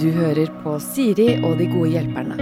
Du hører på Siri og de gode hjelperne.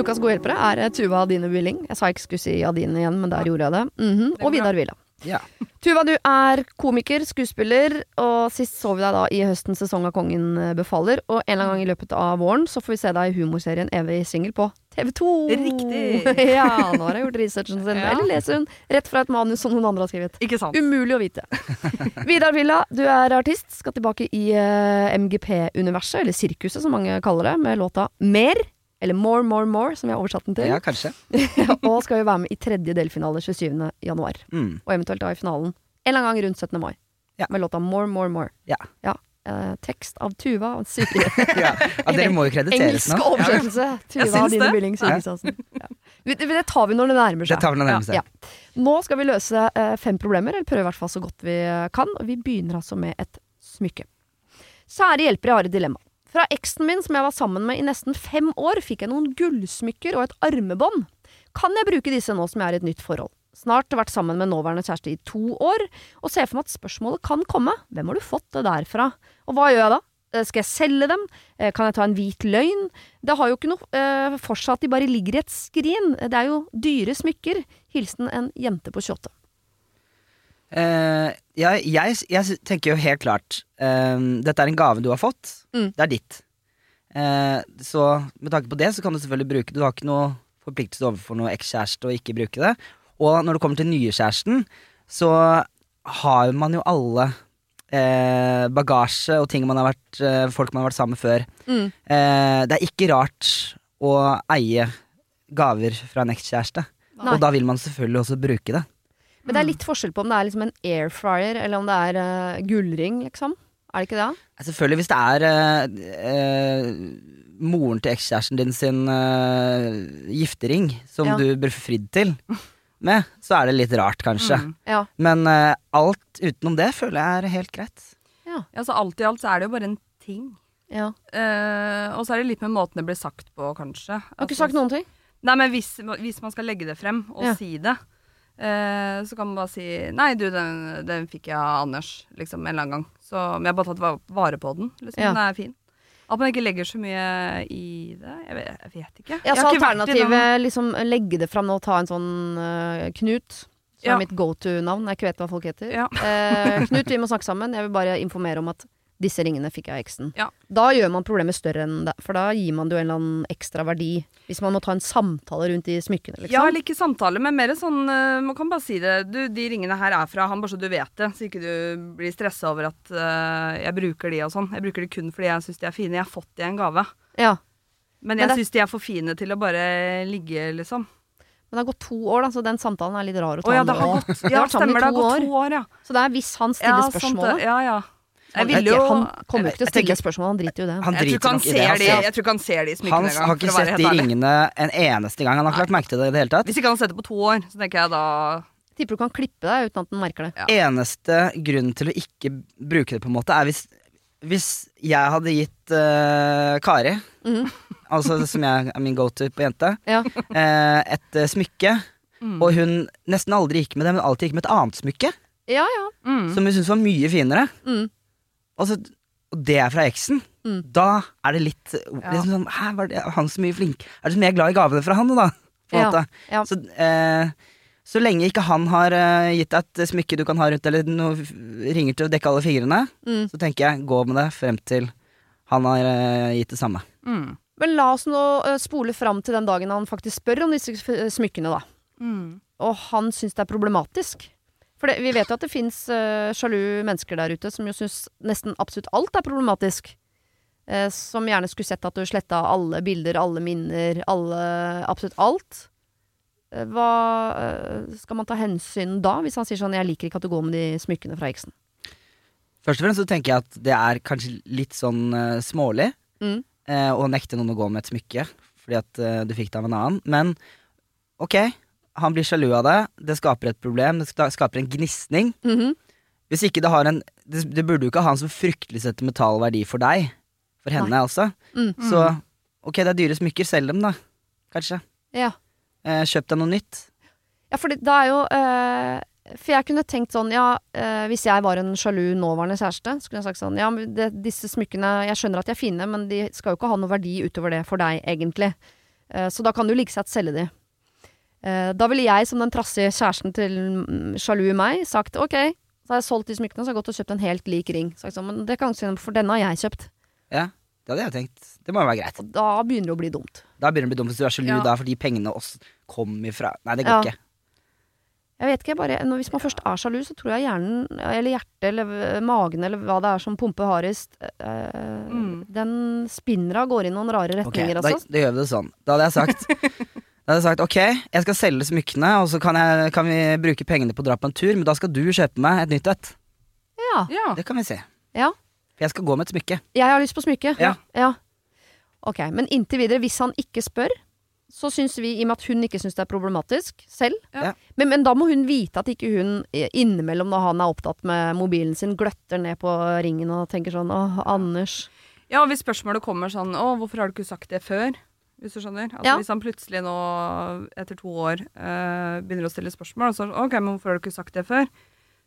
Ukas gode hjelpere er eh, Tuva Adine Willing. Jeg sa jeg ikke skulle si Adine igjen, men der gjorde jeg det. Mhm. Og Vidar Villa. Ja. Tuva, du er komiker, skuespiller, og sist så vi deg da i høstens sesong av Kongen eh, befaler. Og en eller annen gang i løpet av våren så får vi se deg i humorserien Evig singel på TV2. Riktig. ja, nå har jeg gjort researchen sin. Ja. Eller leser hun rett fra et manus som noen andre har skrevet. Ikke sant? Umulig å vite. Vidar Villa, du er artist. Skal tilbake i uh, MGP-universet, eller sirkuset som mange kaller det, med låta Mer. Eller More, More, More, som jeg har oversatt den til. ja, kanskje. og skal jo være med i tredje delfinale 27. januar. Mm. Og eventuelt da i finalen en eller annen gang rundt 17. mai. Ja. Med låta More, More, More. Ja. Eh, tekst av Tuva og ja. ja, dere må jo krediteres Engelsk nå. oversettelse. Jeg Tuva og Dine Sirkusasen. Ja. Det tar vi når det nærmer Det seg. vi når det nærmer Ja. Nå skal vi løse eh, fem problemer, eller prøve i hvert fall så godt vi kan. Og vi begynner altså med et smykke. Kjære hjelpere, jeg har et dilemma. Fra eksen min som jeg var sammen med i nesten fem år, fikk jeg noen gullsmykker og et armebånd. Kan jeg bruke disse nå som jeg er i et nytt forhold? Snart vært sammen med nåværende kjæreste i to år, og ser for meg at spørsmålet kan komme. Hvem har du fått det der fra? Og hva gjør jeg da? Eh, Skal jeg selge dem? Eh, Kan jeg ta en hvit løgn? Det har jo ikke noe eh, for seg at de bare ligger i et skrin. Det er jo dyre smykker. Hilsen en jente på 28. Eh, ja, jeg, jeg tenker jo helt klart eh, Dette er en gave du har fått. Mm. Det er ditt. Uh, så med tanke på det, så kan du selvfølgelig bruke. Du har ikke noe forpliktelse overfor noe ekskjæreste å ikke bruke det. Og når det kommer til nye kjæresten, så har man jo alle eh, bagasje og ting man har vært, eh, folk man har vært sammen med før. Mm. Eh, det er ikke rart å eie gaver fra en ekskjæreste. Og da vil man selvfølgelig også bruke det. Men det er litt forskjell på om det er liksom en air fryer, eller om det er uh, gullring, liksom. Er det ikke det? Selvfølgelig, hvis det er uh, uh, moren til ekskjæresten din sin giftering som Ja. du bør fridd til med, så er det litt rart, kanskje. Mm. Ja. Men alt utenom det føler jeg er helt greit. Ja. Ja, så alt i alt så er det jo bare en ting. ja. Uh, og så er det litt med måten det blir sagt på, kanskje. Har ikke sagt noen ting? Nei, men hvis, hvis man skal legge det frem og Ja. si det, eh, så kan man bare si Nei, du, den, den fikk jeg av Anders, liksom, en eller annen gang. Så, men jeg har bare tatt vare på den. Liksom. Ja. Den er fin. At man ikke legger så mye i det. Jeg vet, jeg vet ikke. Ja, så ikke alternativet liksom legge det fram nå ta en sånn uh, Knut. Som Ja. er mitt go to-navn. Jeg ikke vet hva folk heter. Ja. Eh, Knut, vi må snakke sammen. Jeg vil bare informere om at disse ringene fikk jeg av eksen. Ja. Da gjør man problemet større enn det. For da gir man det jo en eller annen ekstra verdi. Hvis man må ta en samtale rundt de smykkene, Ja, liksom. eller ikke samtale, men mer sånn eh, Man kan bare si det. Du, de ringene her er fra han, bare så du vet det. Så ikke du blir stressa over at uh, jeg bruker de og sånn. Jeg bruker de kun fordi jeg syns de er fine. Jeg har fått de en gave. Ja. Men Men jeg det- syns de er for fine til å bare ligge, liksom. Men det har gått to år, da, så den samtalen er litt rar å ta oh, ja, det nå. gått, ja, stemmer, det har gått to år, ja. Så det er hvis han stiller ja, sant det. Ja, ja. Jeg Han, jo han kommer jo ikke til å stille spørsmål, han driter jo det. Han jeg tror, driter han nok i det. de, ser, jeg tror ikke han ser de smykkene har engang. ikke har ikke sett de ærlig. ringene en eneste gang. Han har ikke lagt merke til det i det hele tatt. Hvis ikke han har sett det på to år, så tenker jeg da Tipper du kan klippe deg uten at den merker det. Ja. Eneste grunnen til å ikke bruke det, på en måte, er hvis, hvis jeg hadde gitt uh, Kari, Mhm. altså som jeg er min go-to på jente, Ja. uh, et uh, smykke, mm. og hun nesten aldri gikk med det, men alltid gikk med et annet smykke, ja, ja. Mm. som hun syntes var mye finere, Mm. Og, og det er fra eksen, Mm. da er det litt liksom sånn, Hæ, var det han så mye flink? Er du så mye glad i gavene fra han, da? På Ja, måte. ja. Så, eh, så lenge ikke han har eh, gitt deg et smykke du kan ha rundt, eller noe ringer til å dekke alle fingrene, Mm. så tenker jeg gå med det frem til han har eh, gitt det samme. Mm. Men la oss nå eh, spole fram til den dagen han faktisk spør om disse smykkene, da. Mm. Og han syns det er problematisk. For det, vi vet jo at det fins sjalu mennesker der ute som jo syns nesten absolutt alt er problematisk. Uh, som gjerne skulle sett at du sletta alle bilder, alle minner, alle Absolutt alt. Uh, hva eh, skal man ta hensyn da, hvis han sier sånn 'jeg liker ikke at du går med de smykkene fra eksen'? Først og fremst så tenker jeg at det er kanskje litt sånn uh, smålig Mm. uh, å nekte noen å gå med et smykke fordi at uh, du fikk det av en annen, men ok, han blir sjalu av det, det skaper et problem, det skaper en gnisning. Mhm. Hvis ikke det har en Det, det burde jo ikke ha en så fryktelig sentimental verdi for deg. For henne altså Mm. Så ok, det er dyre smykker, selg dem da. Kanskje. Ja. Eh, kjøp deg noe nytt. Ja, for da er jo eh, For jeg kunne tenkt sånn, ja, eh, hvis jeg var en sjalu nåværende kjæreste, så kunne jeg sagt sånn, ja, men det, disse smykkene, jeg skjønner at de er fine, men de skal jo ikke ha noe verdi utover det for deg, egentlig. Eh, så da kan du like sett selge de. Eh, da ville jeg, som den trassige kjæresten til sjalu meg, sagt ok, så har jeg solgt de smykkene, så har jeg gått og kjøpt en helt lik ring. Sagt sånn, men det kan ikke for denne har jeg kjøpt. Ja, det hadde jeg tenkt. Det må jo være greit. Og da begynner det å bli dumt. Da begynner det å bli dumt hvis du er sjalu Ja. da fordi pengene også kom ifra Nei, det går Ja. ikke. Jeg vet ikke, jeg bare, når, Hvis man først er sjalu, så tror jeg hjernen, eller hjertet, eller magen, eller hva det er som pumper hardest, øh, Mm. den spinner av gårde i noen rare retninger retninger. da, altså. da gjør vi det sånn. Da hadde jeg sagt Da hadde sagt ok, jeg skal selge smykkene, og så kan, jeg, kan vi bruke pengene på å dra på en tur, men da skal du kjøpe meg et nytt et. Ja. Ja. Det kan vi si. ja. For jeg skal gå med et smykke. Jeg har lyst på smykke. Ja. ja. Ok, men inntil videre, hvis han ikke spør, så syns vi, i og med at hun ikke syns det er problematisk selv Ja. men, men da må hun vite at ikke hun eh, innimellom når han er opptatt med mobilen sin, gløtter ned på ringen og tenker sånn åh, Anders. Ja, hvis spørsmålet kommer sånn Å, hvorfor har du ikke sagt det før? Hvis du skjønner? Altså Ja. Hvis han plutselig nå, etter to år, eh, begynner å stille spørsmål, og så OK, men hvorfor har du ikke sagt det før?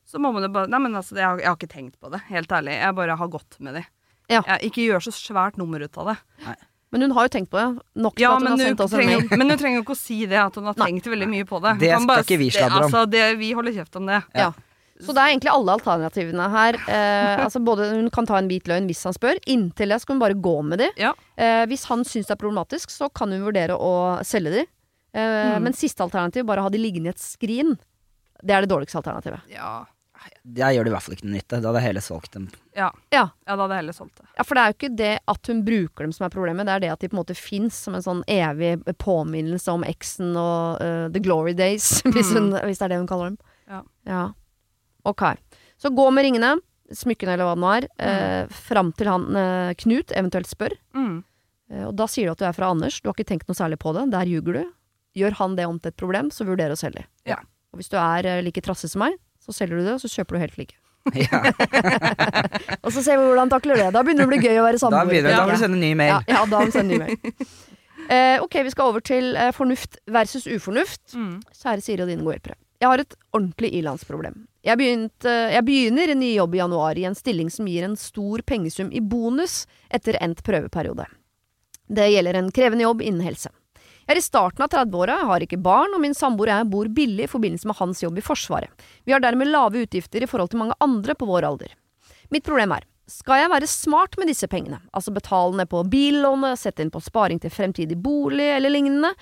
Så må man jo bare Nei, men altså, jeg har, jeg har ikke tenkt på det. Helt ærlig. Jeg bare har gått med det. Ja. Jeg, ikke gjør så svært nummer ut av det. Men hun har jo tenkt på det. Nok til Ja, at hun har sendt oss en mail. men hun trenger jo ikke å si det, at hun har Nei. tenkt veldig mye på det. Det skal bare- ikke vi sladre om. Altså, det, vi holder kjeft om det. Ja. Så det er egentlig alle alternativene her. Eh, altså både Hun kan ta en hvit løgn hvis han spør. Inntil det skal hun bare gå med de. Ja. Eh, hvis han syns det er problematisk, så kan hun vurdere å selge de. Eh, Mm. Men siste alternativ, bare ha de liggende i et skrin, det er det dårligste alternativet. Ja. Jeg gjør det i hvert fall ikke noe nytte. Da hadde jeg heller solgt dem. Ja. Ja. ja, da hadde jeg heller solgt det. Ja, For det er jo ikke det at hun bruker dem som er problemet, det er det at de på en måte fins som en sånn evig påminnelse om eksen og uh, the glory days, hvis, hun, hvis det er det hun kaller dem. Ja. ja. Ok. Så gå med ringene, smykkene eller hva det nå er, eh, fram til han eh, Knut eventuelt spør. Mm. Eh, og da sier du at du er fra Anders, du har ikke tenkt noe særlig på det, der ljuger du. Gjør han det om til et problem, så vurder å selge. Ja. Og hvis du er eh, like trassig som meg, så selger du det, og så kjøper du helt like. Ja, Og så ser vi hvordan takler takler det. Da begynner det å bli gøy å være da samboer. begynner da vil du sende ny mail. Ja, ja da vil du sende ny mail. Eh, ok, vi skal over til eh, fornuft versus ufornuft. Mm. Kjære Siri og dine gode hjelpere. Jeg har et ordentlig ilandsproblem. Jeg, jeg begynner en ny jobb i januar i en stilling som gir en stor pengesum i bonus etter endt prøveperiode. Det gjelder en krevende jobb innen helse. Jeg er i starten av 30-åra, har ikke barn, og min samboer og jeg bor billig i forbindelse med hans jobb i Forsvaret. Vi har dermed lave utgifter i forhold til mange andre på vår alder. Mitt problem er, skal jeg være smart med disse pengene, altså betale ned på billånet, sette inn på sparing til fremtidig bolig eller lignende,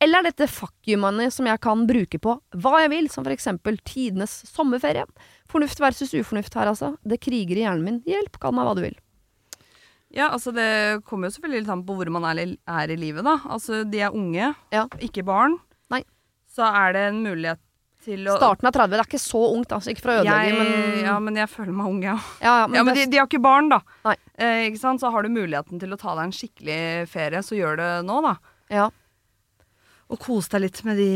eller er dette fuck you money som jeg kan bruke på hva jeg vil, som for eksempel tidenes sommerferie? Fornuft versus ufornuft her, altså. Det kriger i hjernen min. Hjelp, kall meg hva du vil. Ja, altså det kommer jo selvfølgelig litt an på hvor man er, i- er i livet, da. Altså de er unge, Ja. ikke barn. Nei. Så er det en mulighet til å Starten av 30, det er ikke så ungt, altså. Ikke for å ødelegge, men Ja, men jeg føler meg ung, ja. Ja, ja, men, Ja, men de, de har ikke barn, da. Nei. Eh, ikke sant? Så har du muligheten til å ta deg en skikkelig ferie, så gjør det nå, da. ja. Og kose deg litt med de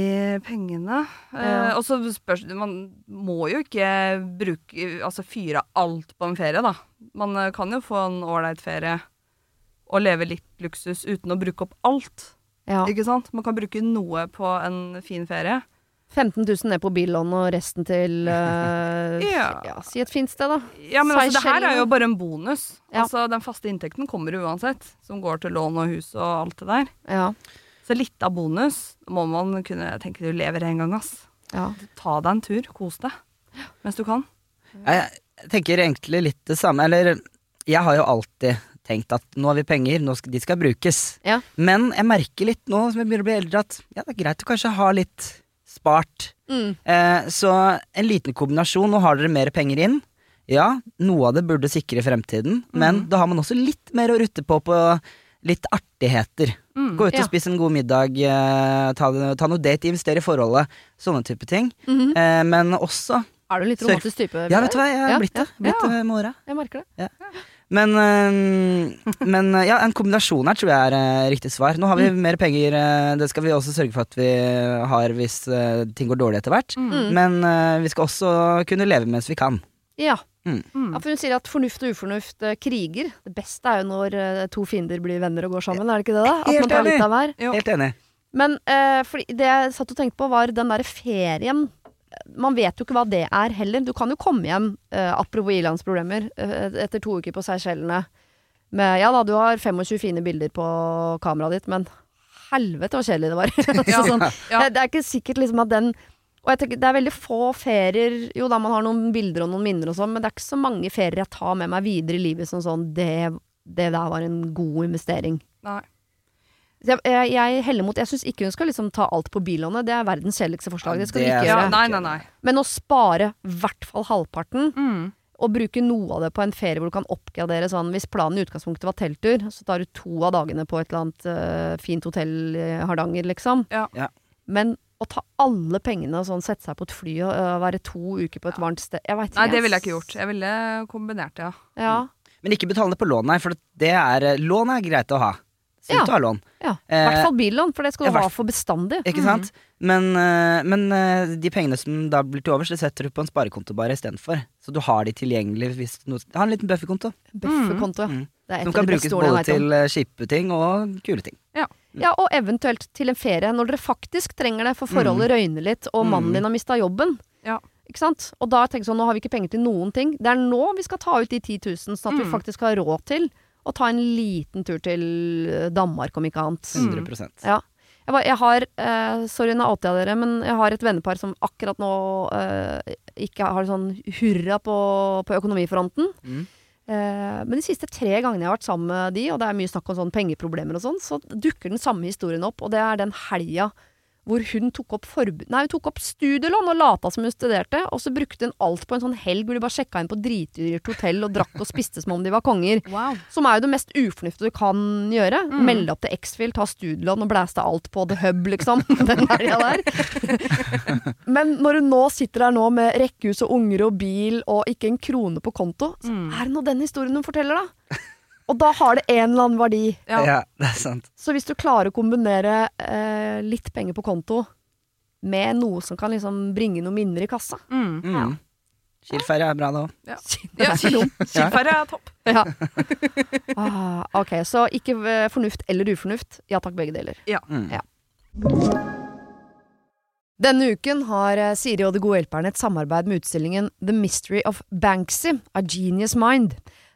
pengene. Eh, og så spørs Man må jo ikke bruke Altså fyre alt på en ferie, da. Man eh, kan jo få en ålreit ferie og leve litt luksus uten å bruke opp alt. ja. Ikke sant? Man kan bruke noe på en fin ferie. 15 000 ned på billån og resten til uh, Ja. ja, Si et fint sted, da. Ja, men altså, det her er jo bare en bonus. Ja. Altså, Den faste inntekten kommer uansett, som går til lån og hus og alt det der. Ja. Så litt av bonus må man kunne tenke du lever en gang, ass. ja. Ta deg en tur, kos deg mens du kan. Jeg tenker egentlig litt det samme. Eller jeg har jo alltid tenkt at nå har vi penger, nå skal, de skal brukes. Ja. Men jeg merker litt nå som jeg begynner å bli eldre, at ja, det er greit å kanskje ha litt spart. Mm. Eh, så en liten kombinasjon. Nå har dere mer penger inn. Ja, noe av det burde sikre fremtiden, men Mm. da har man også litt mer å rutte på på litt artigheter. Mm. Gå ut Ja. og spise en god middag, eh, ta, ta noe date, investere i forholdet. Sånne type ting. Mhm. Eh, men også Er du litt romantisk type? Ja, vet du hva, jeg har Ja, blitt det. Blitt ja. det med åra. Jeg merker det. Men, eh, men øh, ja, en kombinasjon her tror jeg er øh, riktig svar. Nå har vi mer penger, det skal vi også sørge for at vi har hvis ting går dårlig etter hvert. Mm. Men vi skal også kunne leve mens vi kan. Ja. Mm. ja, for hun sier at fornuft og ufornuft eh, kriger. Det beste er jo når eh, to fiender blir venner og går sammen, er det ikke det? da? At man tar litt av hver. Helt enig. Men eh, det jeg satt og tenkte på, var den derre ferien man vet jo ikke hva det er heller. Du kan jo komme hjem, eh, apropos ilandsproblemer, eh, etter to uker på Seychellene med Ja da, du har 25 fine bilder på kameraet ditt, men helvete så kjedelig det var. Ja. sånn, Ja. det, det er ikke sikkert liksom at den Og jeg tenker, det er veldig få ferier Jo da, man har noen bilder og noen minner og sånn, men det er ikke så mange ferier jeg tar med meg videre i livet som sånn Det, det der var en god investering. Nei. Så jeg, jeg, jeg heller mot Jeg syns ikke hun skal liksom ta alt på billånet. Det er verdens kjedeligste forslag. Det skal Det du ikke Ja, gjøre. nei, nei, nei. Men å spare i hvert fall halvparten, Mm. og bruke noe av det på en ferie hvor du kan oppgradere sånn Hvis planen i utgangspunktet var telttur, så tar du to av dagene på et eller annet uh, fint hotell i Hardanger, liksom. Ja. Ja. Men å ta alle pengene og sånn, sette seg på et fly og øh, være to uker på et varmt sted Jeg veit ikke. Nei, det ville jeg ikke gjort. Jeg ville kombinert det, ja. Ja. Men ikke betale på lån, nei, for det er, eh, lån er greit å ha. Sunt Ja. å ha lån. ja. I Eh, hvert fall billån, for det skal ja, du ha for bestandig. Ikke sant? Men, eh, men eh, de pengene som da blir til overs, det setter du på en sparekonto bare istedenfor. Så du har de tilgjengelig hvis noe Ha en liten bufferkonto. Bufferkonto. Mm. Det er et Som kan brukes både til kjipe ting og kule ting. Ja, og eventuelt til en ferie når dere faktisk trenger det, for forholdet røyner litt, og mannen Mm. din har mista jobben. Ja. Ikke sant? Og da tenker jeg sånn, nå har vi ikke penger til noen ting. Det er nå vi skal ta ut de 10 000, sånn at vi Mm. faktisk har råd til å ta en liten tur til eh, Danmark, om ikke annet. Mm. 100 Ja. Jeg, bare, jeg har eh, Sorry, nå outer jeg dere, men jeg har et vennepar som akkurat nå eh, ikke har sånn hurra på, på økonomifronten. Mm. Eh, men de siste tre gangene jeg har vært sammen med de, og det er mye snakk om sånn pengeproblemer og sånn, så dukker den samme historien opp, og det er den helga hvor hun tok opp, nei, hun tok opp studielån og lata som hun studerte, og så brukte hun alt på en sånn helg hvor de bare sjekka inn på dritdyrt hotell og drakk og spiste som om de var konger. Wow. Som er jo det mest ufornuftige du kan gjøre. Mm. Melde opp til X-Fill, ta studielån og blæste alt på The Hub, liksom. Den helga der. Men når hun nå sitter der nå med rekkehus og unger og bil og ikke en krone på konto, så Mm. er det nå den historien hun forteller, da. Og da har det en eller annen verdi. Ja. Ja, det er sant. Så hvis du klarer å kombinere eh, litt penger på konto med noe som kan liksom bringe noen minner i kassa Mm. Mm. Kielferie er bra, det òg. Ja. Det er er topp. Ja. Ah, ok, så ikke eh, fornuft eller ufornuft. Ja takk, begge deler. Mm. Ja. Denne uken har eh, Siri og De gode hjelperne et samarbeid med utstillingen The Mystery of Banksy, A Genius Mind.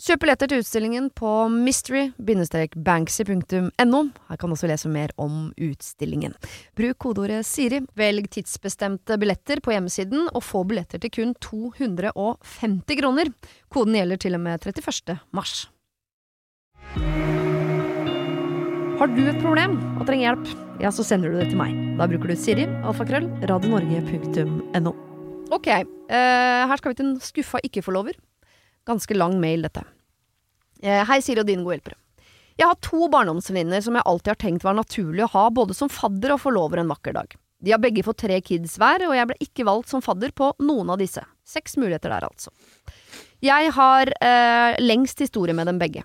Kjøp billetter til utstillingen på mystery-banksy.no. Her kan du også lese mer om utstillingen. Bruk kodeordet Siri, velg tidsbestemte billetter på hjemmesiden, og få billetter til kun 250 kroner. Koden gjelder til og med 31. mars. Har du et problem og trenger hjelp, ja, så sender du det til meg. Da bruker du Siri, alfakrøll, radionorge.no. Ok, uh, her skal vi til en skuffa ikke-forlover. Ganske lang mail, dette. Eh, hei, Siri og dine gode hjelpere. Jeg har to barndomsvenninner som jeg alltid har tenkt var naturlig å ha både som fadder og forlover en vakker dag. De har begge fått tre kids hver, og jeg ble ikke valgt som fadder på noen av disse. Seks muligheter der, altså. Jeg har eh, lengst historie med dem begge.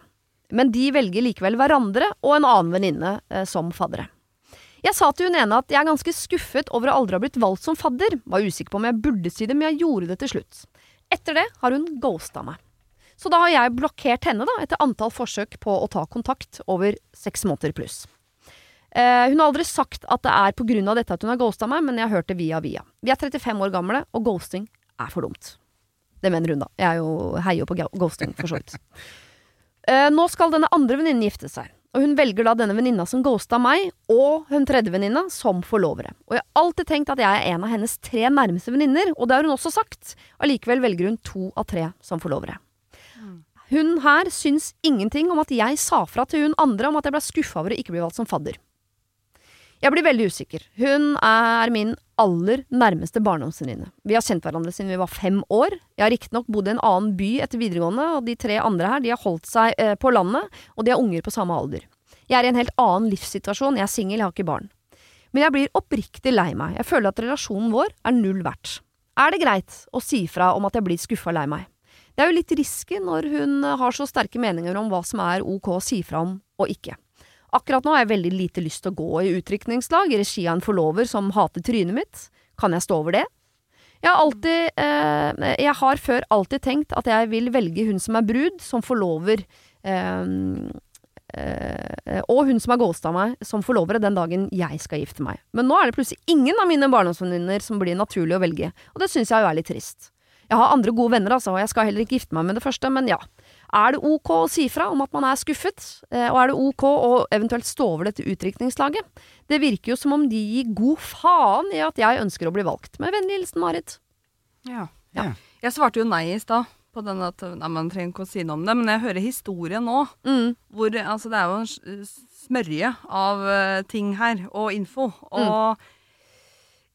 Men de velger likevel hverandre og en annen venninne eh, som faddere. Jeg sa til hun ene at jeg er ganske skuffet over å aldri ha blitt valgt som fadder. Var usikker på om jeg burde si det, men jeg gjorde det til slutt. Etter det har hun ghosta meg. Så da har jeg blokkert henne da, etter antall forsøk på å ta kontakt over seks måneder pluss. Eh, hun har aldri sagt at det er pga. dette at hun har ghosta meg, men jeg har hørt det via via. Vi er 35 år gamle, og ghosting er for dumt. Det mener hun, da. Jeg er jo, heier jo på ghosting, for så vidt. Eh, nå skal denne andre venninnen gifte seg, og hun velger da denne venninna som ghosta meg, og hun tredje venninna som forlovere. Og jeg har alltid tenkt at jeg er en av hennes tre nærmeste venninner, og det har hun også sagt. Allikevel velger hun to av tre som forlovere. Hun her syns ingenting om at jeg sa fra til hun andre om at jeg ble skuffa over å ikke bli valgt som fadder. Jeg blir veldig usikker. Hun er min aller nærmeste barndomsvenninne. Vi har kjent hverandre siden vi var fem år. Jeg har riktignok bodd i en annen by etter videregående, og de tre andre her de har holdt seg eh, på landet, og de har unger på samme alder. Jeg er i en helt annen livssituasjon, jeg er singel, jeg har ikke barn. Men jeg blir oppriktig lei meg, jeg føler at relasjonen vår er null verdt. Er det greit å si fra om at jeg blir skuffa og lei meg? Det er jo litt risky når hun eh, har så sterke meninger om hva som er ok å si fra om og ikke. Akkurat nå har jeg veldig lite lyst til å gå i utdrikningslag i regi av en forlover som hater trynet mitt. Kan jeg stå over det? Jeg har alltid eh, Jeg har før alltid tenkt at jeg vil velge hun som er brud, som forlover. Eh, eh, og hun som har ghosta meg som forlovere den dagen jeg skal gifte meg. Men nå er det plutselig ingen av mine barndomsvenninner som blir naturlig å velge, og det syns jeg jo er litt trist. Jeg har andre gode venner, altså, og jeg skal heller ikke gifte meg med det første, men ja. Er det ok å si fra om at man er skuffet, eh, og er det ok å eventuelt stå over dette utdrikningslaget? Det virker jo som om de gir god faen i at jeg ønsker å bli valgt. Med vennlig hilsen Marit. Ja. Ja. Jeg svarte jo nei i stad på den at nei, man trenger ikke å si noe om det, men jeg hører historien nå. Mm. Hvor, altså, det er jo en smørje av eh, ting her, og info. Og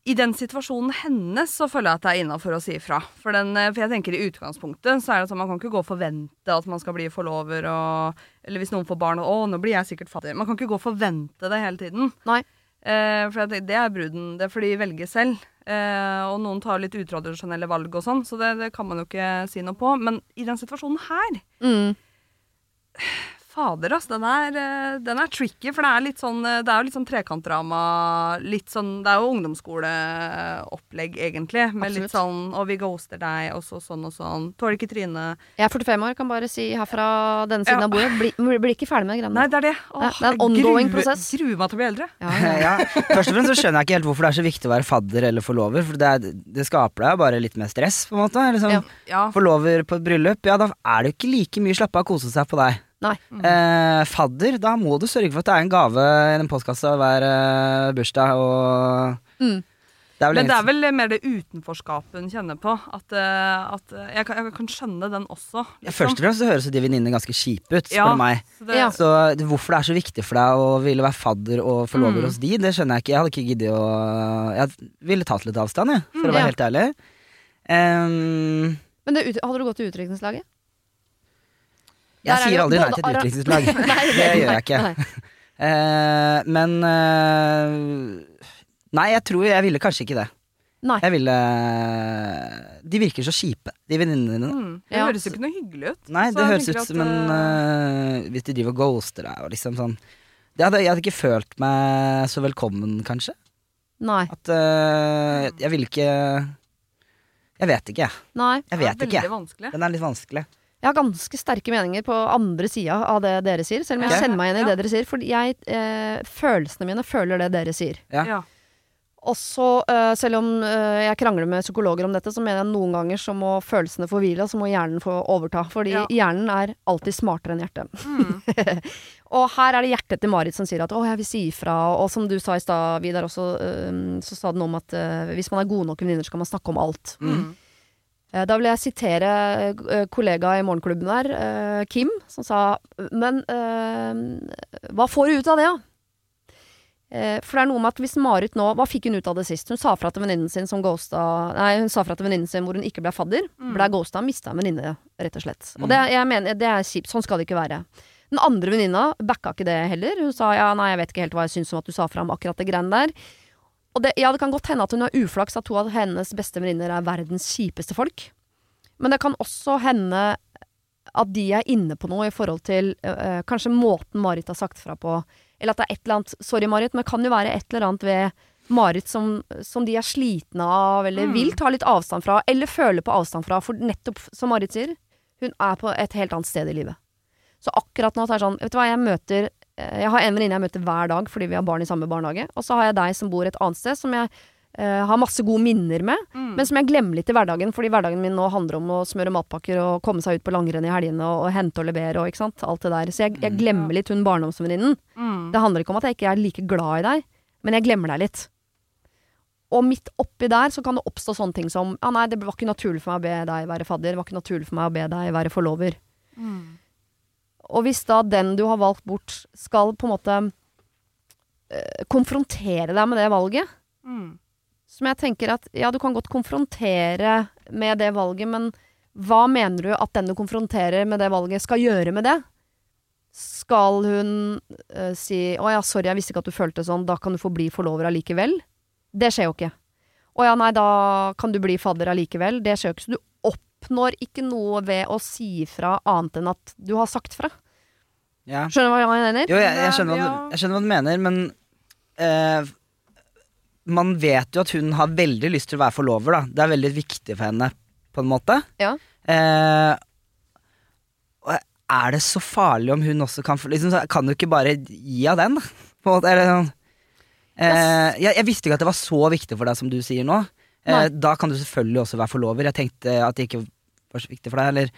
i den situasjonen hennes så føler jeg at det er innafor å si ifra. For, den, eh, for jeg tenker i utgangspunktet så er det sånn man kan ikke gå og forvente at man skal bli forlover og Eller hvis noen får barn og 'Å, nå blir jeg sikkert fattig'. Man kan ikke gå og forvente det hele tiden. Nei. Eh, for det, det er bruden. Det får de velge selv. Eh, og noen tar litt utradisjonelle valg og sånn, så det, det kan man jo ikke si noe på. Men i den situasjonen her Mm. Fader, altså. Den er, eh, den er tricky, for det er litt sånn eh, Det er jo litt sånn trekantdrama. Litt sånn Det er jo ungdomsskoleopplegg, egentlig. Med litt sånn Og vi ghoster deg', og så sånn og sånn. Tåler ikke trynet. Jeg er 45 år, kan bare si her fra denne siden Ja. av bordet. Blir bli, ikke ferdig med de greiene Nei, der. det er det. Åh, det er en ongoing prosess. Gruer meg til å bli eldre. Ja, ja. ja, Først og fremst så skjønner jeg ikke helt hvorfor det er så viktig å være fadder eller forlover. For det, er, det skaper deg bare litt mer stress, på en måte. Liksom, Ja. Ja. Forlover på et bryllup, ja da er det jo ikke like mye slappe av å kose seg på deg. Nei. Eh, fadder, da må du sørge for at det er en gave i den postkassa hver eh, bursdag. Og Mm. det er vel Men det er vel mer det utenforskapet hun kjenner på. At, eh, at eh, jeg, kan, jeg kan skjønne den også. ja, liksom. Først og fremst så høres de venninnene ganske kjipe ut, spør Ja. meg. Så det, Ja. Så hvorfor det er så viktig for deg å ville være fadder og forlover Mm. hos de, det skjønner jeg ikke. Jeg hadde ikke giddet å Jeg ville tatt litt avstand, jeg, for å Ja. være helt ærlig. Um, Men det, hadde du gått til utdrikningslaget? Jeg Der er sier aldri nei til et utviklingslag. Det gjør jeg ikke. Eh, men uh, Nei, jeg tror jeg ville kanskje ikke det. Nei. Jeg ville De virker så kjipe, de venninnene dine. mm, det Ja. høres jo ikke noe hyggelig ut. Nei, det høres ut som en eh, eh, Hvis de driver og ghoster deg og liksom sånn det hadde, Jeg hadde ikke følt meg så velkommen, kanskje. Nei. At uh, Jeg ville ikke Jeg vet ikke, jeg. Nei. Jeg det er veldig ikke. Vanskelig. Den er litt vanskelig. Jeg har ganske sterke meninger på andre sida av det dere sier, selv om jeg kjenner meg igjen i Ja. det dere sier. For jeg, eh, følelsene mine føler det dere sier. Ja. Ja. Og så, eh, selv om eh, jeg krangler med psykologer om dette, så mener jeg noen ganger så må følelsene få hvile, og så må hjernen få overta. Fordi Ja. hjernen er alltid smartere enn hjertet. Mm. Og her er det hjertet til Marit som sier at 'å, jeg vil si ifra'. Og som du sa i stad, Vidar, også, eh, så sa den om at eh, hvis man er gode nok venninner, så kan man snakke om alt. Mm. Eh, Da vil jeg sitere eh, kollega i morgenklubben der, eh, Kim, som sa Men hva får du ut av det, da? For det er noe med at hvis Marit nå Hva fikk hun ut av det sist? Hun sa fra til venninnen sin som ghosta Nei, hun sa fra til venninnen sin hvor hun ikke ble fadder. Mm. Ble ghosta, mista en venninne, rett og slett. Og det, jeg mener, det er kjipt. Sånn skal det ikke være. Den andre venninna backa ikke det heller. Hun sa ja, nei, jeg vet ikke helt hva jeg syns om at du sa fra om akkurat det greiene der. Og det, ja, det kan godt hende at hun har uflaks at to av hennes beste venninner er verdens kjipeste folk. Men det kan også hende at de er inne på noe i forhold til øh, kanskje måten Marit har sagt fra på. Eller at det er et eller annet Sorry, Marit, men det kan jo være et eller annet ved Marit som, som de er slitne av, eller Mm. vil ta litt avstand fra, eller føler på avstand fra. For nettopp, som Marit sier, hun er på et helt annet sted i livet. Så akkurat nå så er det sånn Vet du hva, jeg møter Jeg har en venninne jeg møter hver dag fordi vi har barn i samme barnehage. Og så har jeg deg som bor et annet sted, som jeg uh, har masse gode minner med. Mm. Men som jeg glemmer litt i hverdagen, fordi hverdagen min nå handler om å smøre matpakker og komme seg ut på langrenn i helgene og, og hente og levere og ikke sant. Alt det der. Så jeg, jeg glemmer litt hun barndomsvenninnen. Mm. Det handler ikke om at jeg ikke er like glad i deg, men jeg glemmer deg litt. Og midt oppi der så kan det oppstå sånne ting som ah, nei, det var ikke naturlig for meg å be deg være fadder. Det var ikke naturlig for meg å be deg være forlover. Mm. Og hvis da den du har valgt bort, skal på en måte øh, konfrontere deg med det valget, Mm. som jeg tenker at ja, du kan godt konfrontere med det valget, men hva mener du at den du konfronterer med det valget, skal gjøre med det? Skal hun øh, si 'Å ja, sorry, jeg visste ikke at du følte sånn, da kan du få bli forlover allikevel'? Det skjer jo ikke. 'Å ja, nei, da kan du bli fadder allikevel'. Det skjer jo ikke. Så du oppnår ikke noe ved å si fra annet enn at du har sagt fra. Ja. Skjønner du hva jeg mener? Jo, jeg, jeg, skjønner hva, du- jeg skjønner hva du mener, men eh, man vet jo at hun har veldig lyst til å være forlover, da. Det er veldig viktig for henne, på en måte. Ja. Eh, er det så farlig om hun også kan få liksom, Kan du ikke bare gi av den, da? På en måte, eller sånn. Eh, jeg, jeg visste ikke at det var så viktig for deg som du sier nå. Eh, da kan du selvfølgelig også være forlover. Jeg tenkte at det ikke var så viktig for deg. Eller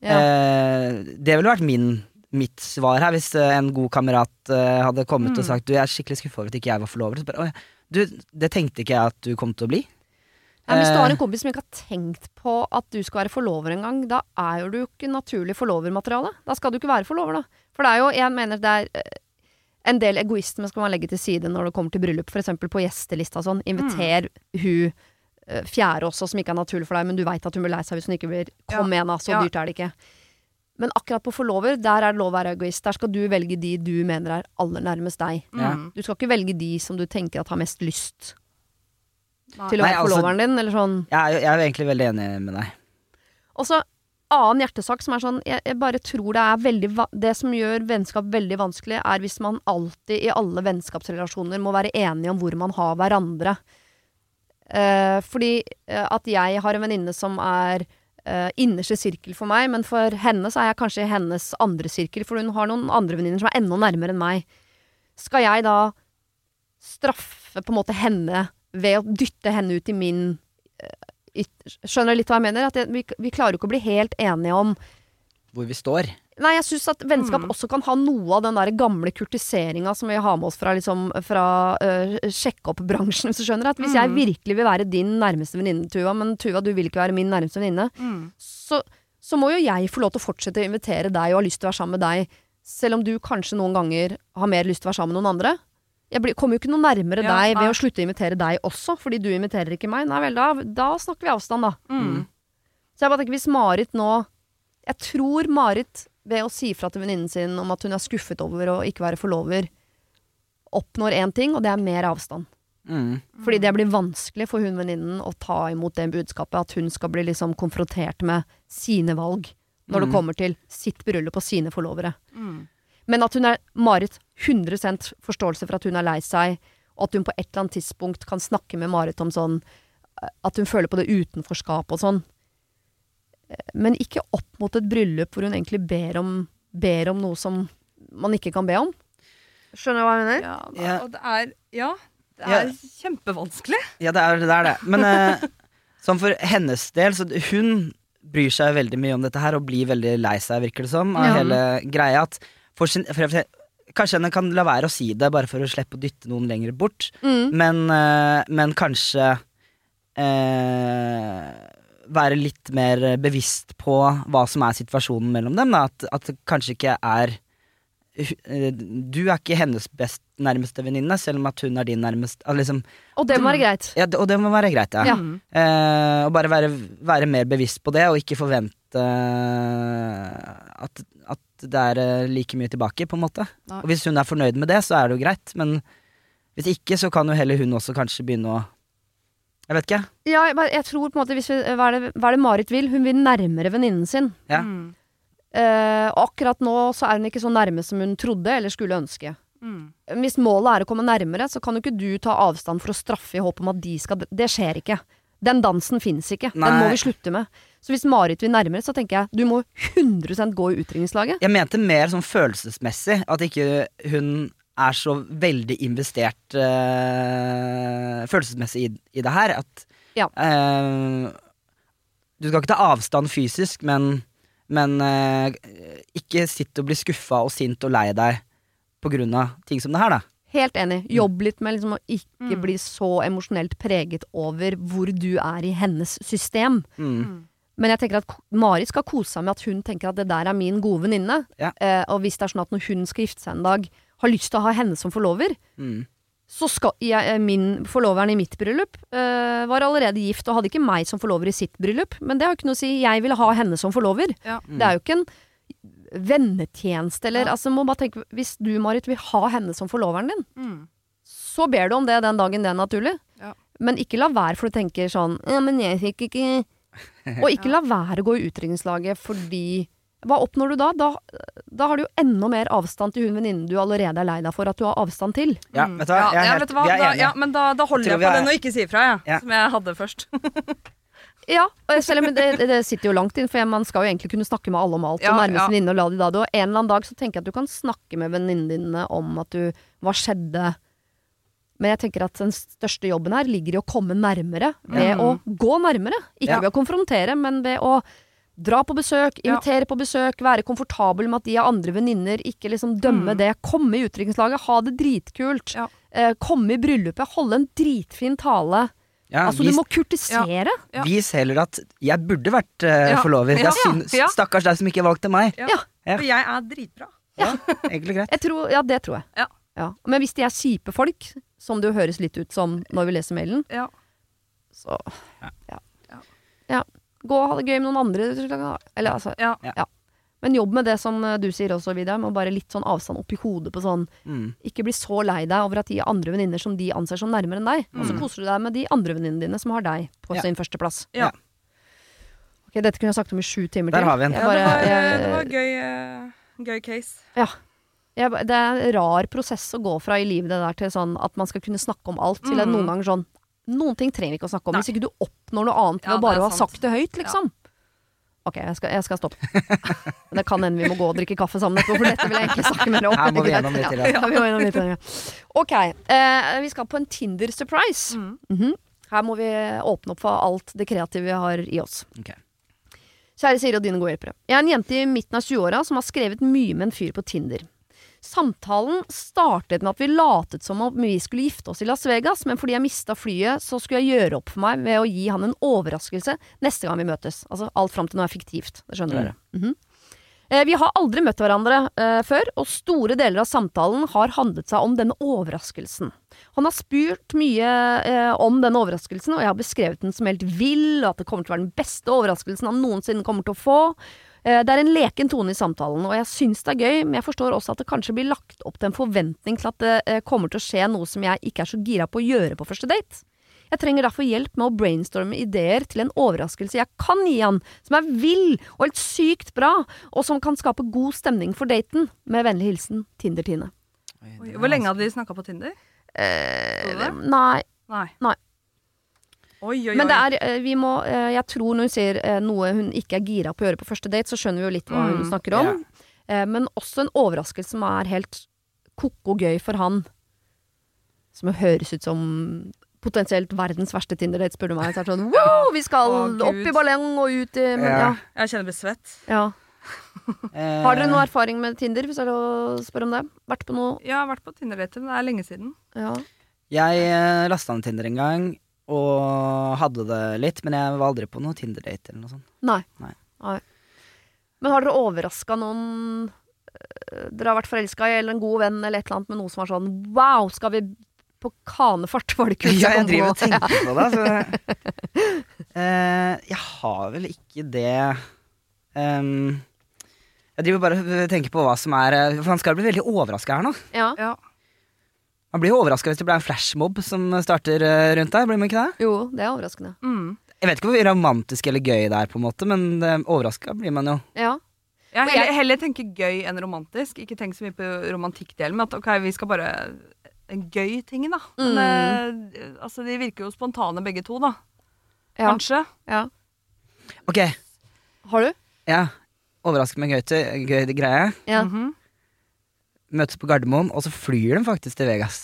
Ja. Eh, det ville vært min, mitt svar her, hvis eh, en god kamerat eh, hadde kommet Mm. og sagt Du, jeg er skikkelig skuffa over at ikke jeg var forlover. Så bare, du, det tenkte ikke jeg at du kom til å bli. Hvis du har Eh, en kompis som ikke har tenkt på at du skal være forlover engang, da er jo du ikke naturlig forlovermateriale. Da skal du ikke være forlover, da. For det er jo, jeg mener det er eh, en del egoisme skal man legge til side når det kommer til bryllup, f.eks. på gjestelista og sånn. Inviter hun eh, fjerde også, som ikke er naturlig for deg, men du veit at hun blir lei seg hvis hun ikke blir Kom igjen, da, så dyrt er det ikke. Men akkurat på forlover, der er det lov å være egoist. Der skal du velge de du mener er aller nærmest deg. Mm. Du skal ikke velge de som du tenker at har mest lyst Nei. til å være altså- forloveren din, eller sånn. jeg, er, jo- jeg er egentlig veldig enig med deg. Og så annen hjertesak som er sånn Jeg, jeg bare tror det er veldig Det som gjør vennskap veldig vanskelig, er hvis man alltid i alle vennskapsrelasjoner må være enige om hvor man har hverandre. Eh, fordi eh, at jeg har en venninne som er eh, innerste sirkel for meg, men for henne så er jeg kanskje hennes andre sirkel, for hun har noen andre venninner som er enda nærmere enn meg. Skal jeg da straffe på en måte henne ved å dytte henne ut i min eh, Skjønner du litt hva jeg mener? At jeg, vi, vi klarer jo ikke å bli helt enige om Hvor vi står. Nei, jeg syns at vennskap Mm. også kan ha noe av den der gamle kurtiseringa som vi har med oss fra, liksom, fra uh, sjekke opp-bransjen, hvis du skjønner. At hvis jeg Mm. virkelig vil være din nærmeste venninne, Tuva, men Tuva, du vil ikke være min nærmeste venninne, Mm. så, så må jo jeg få lov til å fortsette å invitere deg og ha lyst til å være sammen med deg, selv om du kanskje noen ganger har mer lyst til å være sammen med noen andre. Jeg blir, kommer jo ikke noe nærmere Ja, deg ved å slutte å invitere deg også, fordi du inviterer ikke meg. Nei vel, da, da snakker vi avstand, da. Mm. Så jeg bare tenker hvis Marit nå Jeg tror Marit ved å si fra til venninnen sin om at hun er skuffet over å ikke være forlover, oppnår én ting, og det er mer avstand. Mm. Fordi det blir vanskelig for hun venninnen å ta imot det budskapet at hun skal bli liksom konfrontert med sine valg når det Mm. kommer til sitt bryllup og sine forlovere. Mm. Men at hun er Marit 100 forståelse for at hun er lei seg, og at hun på et eller annet tidspunkt kan snakke med Marit om sånn At hun føler på det utenforskapet og sånn. Men ikke opp mot et bryllup hvor hun egentlig ber om, ber om noe som man ikke kan be om. Skjønner du hva jeg mener? Ja, da, Ja. og det er Ja, det Ja. er kjempevanskelig. Ja, det er det. Er det. Men eh, sånn for hennes del, så hun bryr seg veldig mye om dette her og blir veldig lei seg, virker det som, av Ja. hele greia. At for sin, for, for, kanskje henne kan la være å si det, bare for å slippe å dytte noen lenger bort. Mm. Men, eh, men kanskje eh, være litt mer bevisst på hva som er situasjonen mellom dem. At, at det kanskje ikke er eh, Du er ikke hennes best nærmeste venninne, selv om at hun er din nærmeste ah, liksom, Og det må være greit. ja, Og det må være greit, ja. Ja. Eh, og bare være, være mer bevisst på det, og ikke forvente eh, at, at det er eh, like mye tilbake, på en måte. Nei. Og hvis hun er fornøyd med det, så er det jo greit, men hvis ikke, så kan jo heller hun også kanskje begynne å Jeg vet ikke. Ja, jeg, jeg tror på en måte hvis vi, hva, er det, hva er det Marit vil? Hun vil nærmere venninnen sin. Ja. Mm. Eh, og akkurat nå så er hun ikke så nærme som hun trodde eller skulle ønske. Mm. Hvis målet er å komme nærmere, så kan jo ikke du ta avstand for å straffe i håp om at de skal Det skjer ikke. Den dansen fins ikke. Den må vi slutte med. Så hvis Marit vil nærmere, så tenker jeg du må 100% gå i utringningslaget. Jeg mente mer sånn følelsesmessig. At ikke hun er så veldig investert eh, følelsesmessig i, i det her. At Ja. eh, Du skal ikke ta avstand fysisk, men, men eh, ikke sitt og bli skuffa og sint og lei deg på grunn av ting som det her, da. Helt enig. Jobb litt med liksom å ikke Mm. bli så emosjonelt preget over hvor du er i hennes system. Mm. Men jeg tenker at Mari skal kose seg med at hun tenker at det der er min gode venninne. Ja. Eh, og hvis det er sånn at når hun skal gifte seg en dag, har lyst til å ha henne som forlover, Mm. så skal jeg, eh, min forloveren i mitt bryllup øh, var allerede gift og hadde ikke meg som forlover i sitt bryllup. Men det har ikke noe å si. Jeg ville ha henne som forlover. Ja. Det er jo ikke en vennetjeneste eller Ja. altså, må bare tenke, Hvis du, Marit, vil ha henne som forloveren din, Mm. så ber du om det den dagen det er naturlig. Ja. Men ikke la være for du tenker sånn Ja, men jeg fikk ikke Og ikke la være å gå i utdrikningslaget fordi Hva oppnår du da? da? Da har du jo enda mer avstand til hun venninnen du allerede er lei deg for at du har avstand til. Ja, Mm. vet du hva? Jeg er ja, helt- vet du hva? vi er Da, ja, men da, da holder Jeg jeg, på er- den og ikke sier fra, jeg. Ja. Som jeg hadde først. Ja, og selv om det, det sitter jo langt inn, for man skal jo egentlig kunne snakke med alle om alt. Ja, og nærme ja. venninne og la de da det. Og en eller annen dag så tenker jeg at du kan snakke med venninnene dine om at du Hva skjedde? Men jeg tenker at den største jobben her ligger i å komme nærmere ved Mm. å gå nærmere. Ikke Ja. ved å konfrontere, men ved å dra på besøk, Ja. invitere på besøk, være komfortabel med at de har andre venninner, ikke liksom dømme Mm. det. Komme i utdrikningslaget, ha det dritkult. Ja. Eh, komme i bryllupet, holde en dritfin tale. Ja, altså, vis, du må kurtisere. Ja. vis heller at jeg burde vært uh, Ja. forlover. Ja. er Ja. Stakkars deg som ikke valgte meg. Ja. Ja. Ja. For jeg er dritbra. Ja, egentlig greit. Jeg tror, ja, det tror jeg. Ja. Men hvis de er kjipe folk, som det jo høres litt ut som når vi leser mailen, Ja. så Ja. ja. Ja. ja. Gå og ha det gøy med noen andre. Eller altså Ja. Men jobb med det som eh, du sier også, Vidar, med bare litt sånn avstand oppi hodet på sånn Mm. Ikke bli så lei deg over at de har andre venninner som de anser som nærmere enn deg. Og så Mm. koser du deg med de andre venninnene dine som har deg på Ja. sin førsteplass. Ja. Ok, dette kunne jeg sagt om i sju timer Der har vi en. Ja, bare, det, var, jeg- det var gøy, eh, gøy case. jeg, det er en rar prosess å gå fra i livet det der til sånn at man skal kunne snakke om alt, til Mm. noen ganger sånn Noen ting trenger vi ikke å snakke om Nei. hvis ikke du oppnår noe annet ved Ja, å bare ha sagt det høyt, liksom. Ok, jeg skal, jeg skal stoppe. Det kan hende vi må gå og drikke kaffe sammen etterpå, for dette vil jeg egentlig snakke mer om. Her må vi gjennom litt til. Ja, Ja. ja, vi gjennom litt til, ja. Ok, eh, vi skal på en Tinder-surprise. Mm. Mhm. Her må vi åpne opp for alt det kreative vi har i oss. Okay. Kjære Siri og dine gode hjelpere. Jeg er en jente i midten av 20-åra som har skrevet mye med en fyr på Tinder. Samtalen startet med at vi latet som om vi skulle gifte oss i Las Vegas, men fordi jeg mista flyet, så skulle jeg gjøre opp for meg ved å gi han en overraskelse neste gang vi møtes. Altså alt fram til nå er fiktivt. Det skjønner Mm. dere. Mhm. Eh, Vi har aldri møtt hverandre eh, før, og store deler av samtalen har handlet seg om denne overraskelsen. Han har spurt mye eh, om denne overraskelsen, og jeg har beskrevet den som helt vill, og at det kommer til å være den beste overraskelsen han noensinne kommer til å få. Eh, det er en leken tone i samtalen, og jeg syns det er gøy, men jeg forstår også at det kanskje blir lagt opp til en forventning til at det eh, kommer til å skje noe som jeg ikke er så gira på å gjøre på første date. Jeg trenger derfor hjelp med å brainstorme ideer til en overraskelse jeg kan gi han, som er vill og helt sykt bra, og som kan skape god stemning for daten. Med vennlig hilsen Tinder-Tine. Hvor lenge hadde de snakka på Tinder? Eh, nei, Nei. Nei. Oi, oi, oi. men det er eh, Vi må eh, Jeg tror når hun sier eh, noe hun ikke er gira på å gjøre på første date, så skjønner vi jo litt hva hun Mm, snakker om. Yeah. men også en overraskelse som er helt ko-ko gøy for han. Som høres ut som potensielt verdens verste Tinder-date, spør du meg. Så er det sånn, wow, vi skal Å, opp i ballong og ut i men, ja. Ja. Jeg kjenner jeg blir svett. Ja. Har dere noe erfaring med Tinder, hvis det er lov å spørre om det? Vært på noe Jeg har vært på Tinder-date, men det er lenge siden. Ja. Jeg lasta ned Tinder en gang, og hadde det litt, men jeg var aldri på noe Tinder-date eller noe sånt. Nei. Nei. Men har dere overraska noen øh, dere har vært forelska i, eller en god venn, eller et eller annet med noe som var sånn Wow, skal vi på kanefart? Var det kult? Ja, jeg driver og tenker på det. Så, uh, jeg har vel ikke det um, Jeg driver bare og tenker på hva som er eh, For han skal bli veldig overraska her nå. Ja. Ja. Man blir jo overraska hvis det blir en flashmob som starter eh, rundt der. Blir man ikke det? Jo, det er overraskende. Mm. Jeg vet ikke hvor romantisk eller gøy det er, på en måte men uh, overraska blir man jo. Ja. Jeg heller, heller tenker gøy enn romantisk. Ikke tenk så mye på romantikkdelen, men at ok, vi skal bare En gøy ting, da. Men, eh, altså, de virker jo spontane begge to, da. Ja. kanskje. Ja. Ok, Har du? ja. Overraskende med gøy, gøy greie. Ja. Mhm. Møtes på Gardermoen, og så flyr de faktisk til Vegas.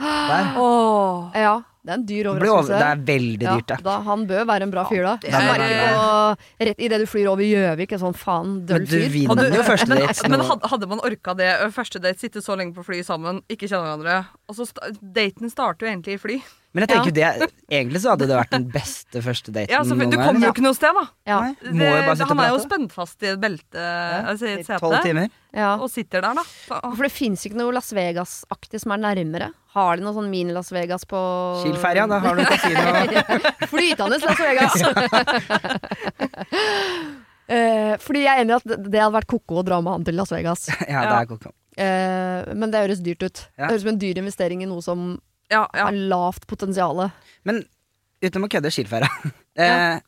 Der. Åh. ja. Det er en dyr over, overraskelse. det er veldig dyrt, ja, da, han bør være en bra fyr, da. det bare, på rett idet du flyr over Gjøvik, en sånn faen Men døll du fyr. vinner jo første men, date. men hadde, hadde man orka det første date, sitte så lenge på fly sammen, ikke kjenne hverandre Og så Daten starter jo egentlig i fly. Men jeg tenker ja. det Egentlig så hadde det vært den beste første daten Ja, så Du kommer jo ikke noe sted, da. Ja. Det, må jo bare sitte han er jo spent fast i et belte, altså i I et tolv sete, timer. Ja. og sitter der, da. For det fins ikke noe Las Vegas-aktig som er nærmere. Har de noe sånn mini-Las Vegas på Kiel-ferja, da har du kasino. Flytende Las Vegas! uh, fordi jeg er enig i at det det hadde vært ko-ko å dra med han til Las Vegas. Ja, det er koko. Eh, men det høres dyrt ut. Ja. Det høres som en dyr investering i noe som ja, ja. har lavt potensial. Men uten å kødde Kiel-ferja. Eh,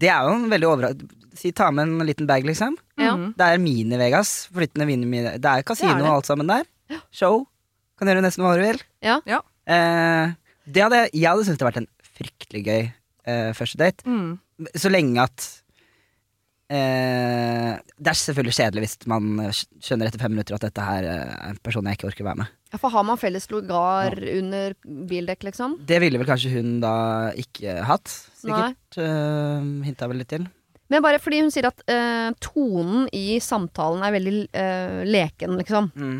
det er jo en veldig overra... Si ta med en liten bag, liksom. Ja. Mhm. Det er Mini-Vegas. Flyttende mini Det er kasino Det er det. og alt sammen der. Show. Kan gjøre nesten hva du vil. Ja. Ja. Eh, det hadde, jeg hadde syntes det hadde vært en fryktelig gøy eh, første date. Mm. Så lenge at eh, Det er selvfølgelig kjedelig hvis man skjønner etter fem minutter at dette her eh, er en person jeg ikke orker være med. Ja, For har man felles lugar under bildekk, liksom? Det ville vel kanskje hun da ikke hatt. Sikkert. Uh, Hinta vel litt til. Men bare fordi hun sier at eh, tonen i samtalen er veldig eh, leken, liksom. Mm.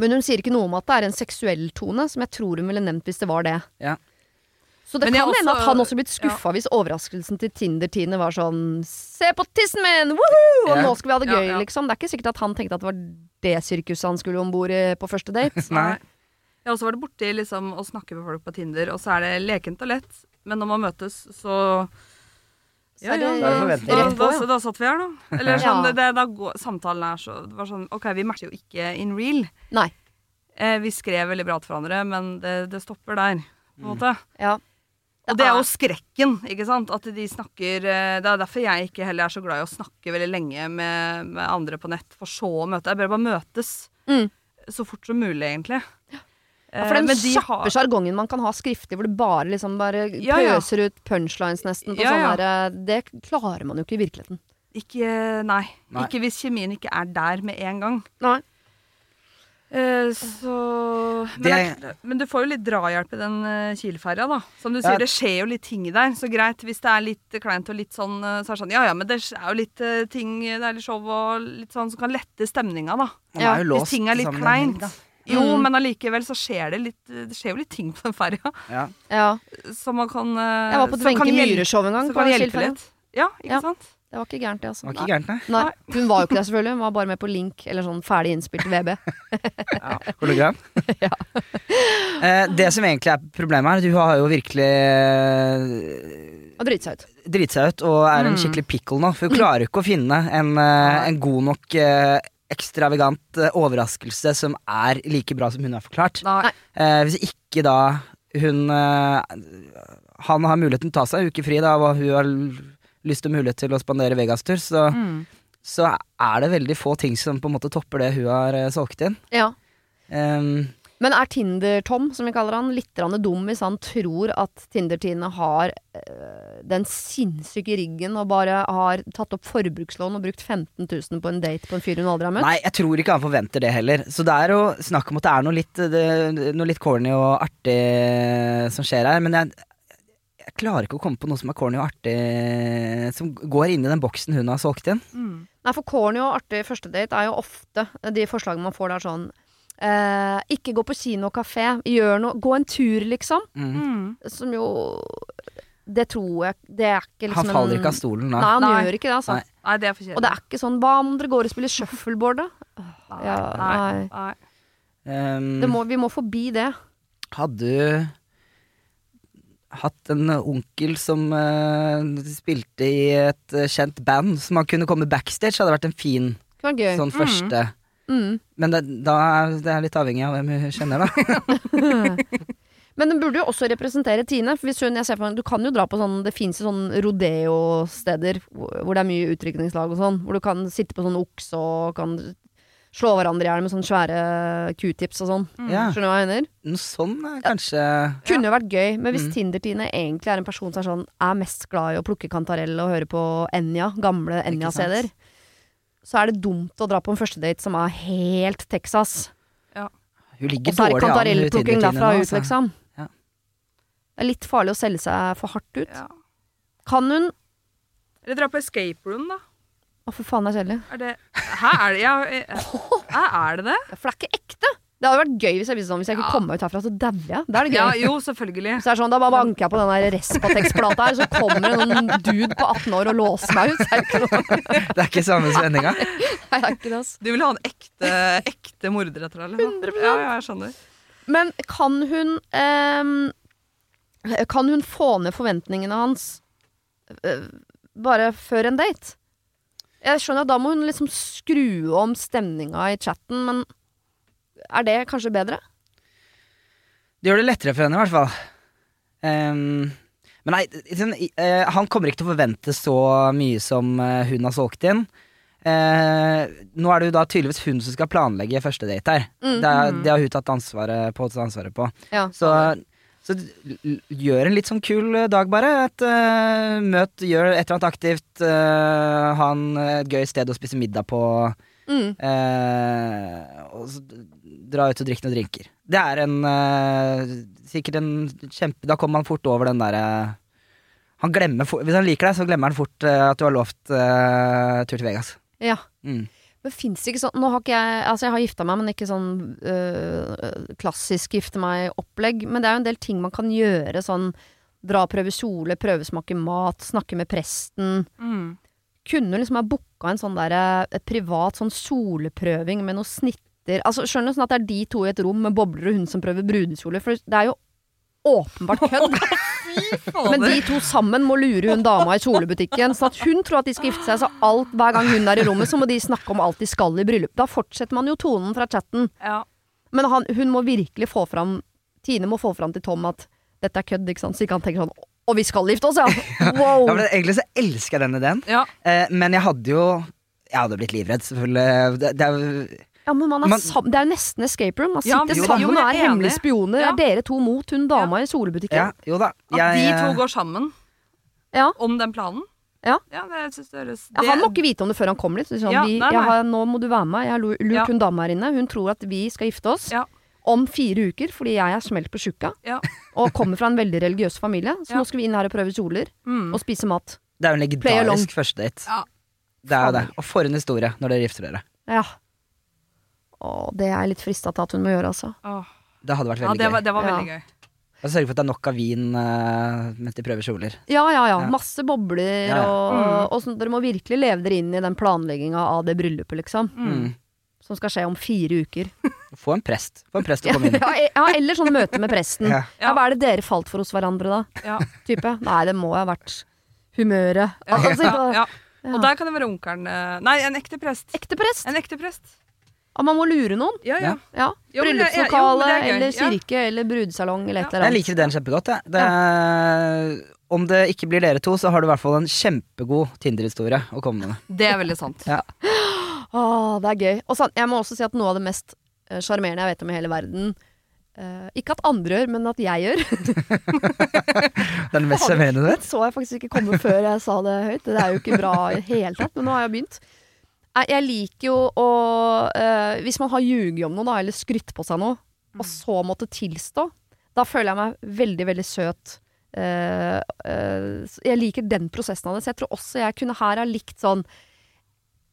Men hun sier ikke noe om at det er en seksuell tone, som jeg tror hun ville nevnt hvis det var det. Ja. Så det Men kan hende også- at han også blitt skuffa hvis overraskelsen til Tinder-Tine var sånn Se på tissen min! Woohoo! Og nå skal vi ha det gøy, ja. liksom. Det er ikke sikkert at han tenkte at det var det sirkuset han skulle om bord på første date. Nei. Jeg har også vært borti liksom, å snakke med folk på Tinder, og så er det lekent og lett. Men når man møtes, så ja, ja, det Da det da, da, ja. da satt vi her, da. Eller sånn, det, det, da går, samtalen er så Det var sånn OK, vi matcher jo ikke in real. Nei. Eh, vi skrev veldig bra til hverandre, men det, det stopper der, på en måte. Ja. Og det er jo skrekken, ikke sant. At de snakker eh, Det er derfor jeg ikke heller er så glad i å snakke veldig lenge med, med andre på nett, for så å møte. Jeg bør bare møtes Mm. så fort som mulig, egentlig. Ja, Eh, for den men de kjappe sjargongen man kan ha skriftlig, hvor du bare liksom bare Ja, ja. pøser ut punchlines nesten på Ja, sånn ja. Det klarer man jo ikke i virkeligheten. Ikke, nei. Nei. Ikke hvis kjemien ikke er der med en gang. Nei. Eh, så men, Det det, men du får jo litt drahjelp i den uh, Kiel-ferja, da. Som du Ja. sier, det skjer jo litt ting der. Så greit, hvis det er litt kleint og litt sånn, eh, så er det sånn Ja ja, men det er jo litt ting Det er litt show og litt sånn som kan lette stemninga, da. Ja, er jo hvis ting er litt kleint. da. Jo, Mm. men allikevel så skjer det litt Det skjer jo litt ting på den ferja Ja. Ja. som man kan Jeg var på Wenche Myhre-show en gang. Som på kan hjelpe litt. Ja, ikke Ja. sant? Det var ikke gærent, det, altså. Det var ikke gærent, nei. Nei. Hun var jo ikke der, selvfølgelig. Hun var bare med på link, eller sånn ferdig innspilt VB. Hologram. Ja. Eh, det som egentlig er problemet her, du har jo virkelig Og drite seg ut. driti seg ut og er en Mm. skikkelig pickle nå. For hun klarer ikke å finne en, eh, en god nok eh, ekstravagant eh, overraskelse som er like bra som hun har forklart. Nei. Eh, hvis ikke da hun eh, Han har muligheten til å ta seg en uke fri, da, og hun har lyst og mulighet til å spandere Vegas-tur, så, Mm. så er det veldig få ting som på en måte topper det hun har eh, solgt inn. Ja. Um, Men er Tinder-Tom, som vi kaller han, litt dum hvis han tror at Tinder-Tine har øh, den sinnssyke riggen og bare har tatt opp forbrukslån og brukt 15 000 på en date på en fyr hun aldri har møtt? Nei, jeg tror ikke han forventer det heller. Så det er jo snakk om at det er noe litt, det, noe litt corny og artig som skjer her. Men jeg, jeg klarer ikke å komme på noe som er corny og artig som går inn i den boksen hun har solgt inn. Mm. Nei, for corny og artig første date er jo ofte de forslagene man får der sånn eh, Ikke gå på kino og kafé, gjør noe Gå en tur, liksom. Mm. Mm. Som jo Det tror jeg Det er ikke liksom Han faller ikke av stolen da. Nei, han Nei. gjør ikke det, altså. Nei. Nei, det er for kjedelig. Og det er ikke sånn Hva om dere går og spiller shuffleboard, da? Nei, Ja, nei, nei. nei. Um, Det må, vi må forbi det. Hadde du hatt en onkel som uh, spilte i et eh, kjent band, som han kunne komme backstage, hadde vært en fin sånn første. Mm. Men det, da er det litt avhengig av hvem hun kjenner, da. Men den burde jo også representere Tine. For hvis hun, jeg ser meg, Du kan jo dra på sånn Det fins jo sånn rodeo-steder hvor det er mye utrykningslag og sånn. Hvor du kan sitte på sånn okse og kan slå hverandre i hjel med sånne svære q-tips og sånn. Ja. Skjønner du hva jeg mener? Noe sånn er kanskje Kunne jo vært gøy, men hvis Mm. Tinder-Tine egentlig er en person som er sånn Er mest glad i å plukke kantarell og høre på Enja, gamle Enja-CD-er, så er det dumt å dra på en første date som er helt Texas. Hun ligger er dårlig an, hun kantarellplukking Tinder-Tine derfra nå, ut, altså. liksom. Ja. Det er litt farlig å selge seg for hardt ut. Ja. Kan hun Eller dra på escape room, da. Å, for faen, det er kjedelig. Er det Hæ, er det ja, eh, er, er det det? Ja, For det er ikke ekte! Det hadde vært gøy hvis jeg visste sånn Hvis jeg ikke Ja. kom meg ut herfra, så dauer jeg. Da er det gøy. Ja, jo, selvfølgelig. Så er det sånn, Da bare banker jeg på den der Respatex-plata her, så kommer det noen dude på 18 år og låser meg ut. Så er det ikke noe Det er ikke samme spenninga. Nei, det er ikke det, altså. Du vil ha en ekte, ekte morder etter deg? Liksom. 100%. Ja, ja, jeg skjønner. Men kan hun ehm, Kan hun få ned forventningene hans eh, bare før en date? Jeg skjønner at da må hun liksom skru om stemninga i chatten, men er det kanskje bedre? Det gjør det lettere for henne, i hvert fall. Um, men nei, sånn, eh, han kommer ikke til å forvente så mye som eh, hun har solgt inn. Uh, nå er det jo da tydeligvis hun som skal planlegge første date her. Mm. Det, er, det har hun tatt ansvaret på. Tatt ansvaret på. Ja. Så, så gjør en litt sånn kul eh, dag, bare. Et, uh, møt, gjør et eller annet aktivt. Uh, ha en, eh, et gøy sted å spise middag på. Mm. Uh, og så dra ut og drikke noen drinker. Det er en eh, Sikkert en kjempe Da kommer man fort over den derre han glemmer Hvis han liker deg, så glemmer han fort eh, at du har lovt eh, tur til Vegas. ja. Mm. Men fins det ikke sånn Nå har ikke jeg Altså, jeg har gifta meg, men ikke sånn øh, klassisk gifte meg-opplegg. Men det er jo en del ting man kan gjøre, sånn dra og prøve kjole, prøvesmake mat, snakke med presten. Mm. Kunne liksom ha booka en sånn derre et privat sånn soleprøving med noen snitter Altså, skjønner du sånn at det er de to i et rom med bobler og hun som prøver brudekjole? For det er jo åpenbart kødd. Men de to sammen må lure hun dama i kjolebutikken. Så at hun tror at de skal gifte seg, så alt, hver gang hun er i rommet, så må de snakke om alt de skal i bryllup. Da fortsetter man jo tonen fra chatten. Ja. Men han, hun må virkelig få fram Tine må få fram til Tom at dette er kødd, ikke sant. Så ikke han tenker sånn Og vi skal gifte oss, ja! Wow! Ja, men egentlig så elsker jeg den ideen, ja. eh, men jeg hadde jo Jeg hadde blitt livredd, selvfølgelig. Det, det er jo Ja, men man er Man- sam det er jo nesten escape room. Man sitter ja, sammen og er er hemmelige spioner. Ja. Er dere to mot hun dama i solebutikken. Ja, jo da. At de to går sammen Ja. om den planen. Ja. det jeg Ja, det- han må ikke vite om det før han kommer dit. Sånn, Ja, vi, nei, jeg nei. har, nå må du være med. Jeg har lurt Ja. hun dama her inne. Hun tror at vi skal gifte oss Ja. om fire uker fordi jeg er smelt på tjukka Ja. og kommer fra en veldig religiøs familie. Så Ja. nå skal vi inn her og prøve kjoler Mm. og spise mat. det er jo en legendarisk første date. Ja. Det er jo det. Og for en historie når dere gifter dere. Ja. Å, det er jeg litt frista til at hun må gjøre, altså. Åh. Det hadde vært Ja, veldig det var, det var Ja. veldig gøy. Og sørge for at det er nok av vin uh, mens de prøver kjoler. Ja, ja, ja. Ja. Masse bobler Ja, ja. og, Mm. og sånn. Dere må virkelig leve dere inn i den planlegginga av det bryllupet, liksom. Mm. Som skal skje om fire uker. Få en prest. Få en prest til å komme inn. e- ja, eller sånn møte med presten. Ja. Ja, hva er det dere falt for hos hverandre, da? Ja. Type? Nei, det må ha vært humøret. Ja, Altså, ja, ja. ja. Og der kan det være onkelen eh, Nei, en ekte prest. Ekte prest. En ekte prest. Og man må lure noen. Ja, ja. Ja. Ja, Bryllupslokale er eller Ja. kirke eller brudesalong eller et eller Jeg liker ideen kjempegodt. jeg. Det, Om det ikke blir dere to, så har du i hvert fall en kjempegod Tinder-historie å komme med. Det er veldig sant. Ja. Åh, det er gøy. Og jeg må også si at noe av det mest eh, sjarmerende jeg vet om i hele verden Uh, Ikke at andre gjør, men at jeg gjør. Det er det mest sjarmerende du Det vet. så jeg faktisk ikke komme før jeg sa det høyt. Det er jo ikke bra i det hele tatt, men nå har jeg begynt. Jeg liker jo å øh, Hvis man har ljuget om noe, da, eller skrytt på seg noe, og så måtte tilstå, da føler jeg meg veldig, veldig søt. Uh, uh, jeg liker den prosessen av det, så jeg tror også jeg kunne her ha likt sånn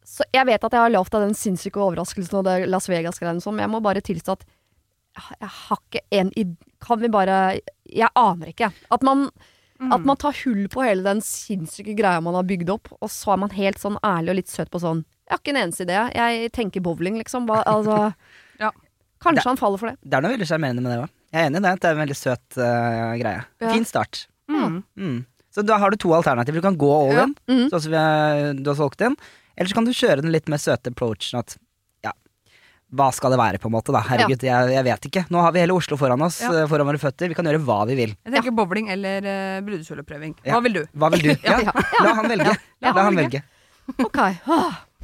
Så jeg vet at jeg har lovt deg den sinnssyke overraskelsen og det Las Vegas-greiene sånn, men jeg må bare tilstå at jeg- har ikke en. Kan vi bare Jeg aner ikke. At man at man tar hull på hele den sinnssyke greia man har bygd opp, og så er man helt sånn ærlig og litt søt på sånn Jeg har ikke en eneste idé. Jeg tenker bowling, liksom. Hva, altså Ja. Kanskje Det- han faller for det. Det er noe veldig sjarmerende med det òg. Jeg er enig i det. Det er en veldig søt uh, greie. Ja. Fin start. Mm. Mm. Så da har du to alternativer. Du kan gå all Ja. in, Mhm. sånn som du har solgt inn. Eller så kan du kjøre den litt mer søte approachen at ja, hva skal det være, på en måte, da? Herregud, jeg, jeg vet ikke. Nå har vi hele Oslo foran oss, Ja. eh, foran våre føtter. Vi kan gjøre hva vi vil. Jeg tenker bowling eller uh, brudekjoleprøving. Ja. Hva vil du? Hva vil du? Ja, Ja. La han velge. la La han han velge. velge. Ok.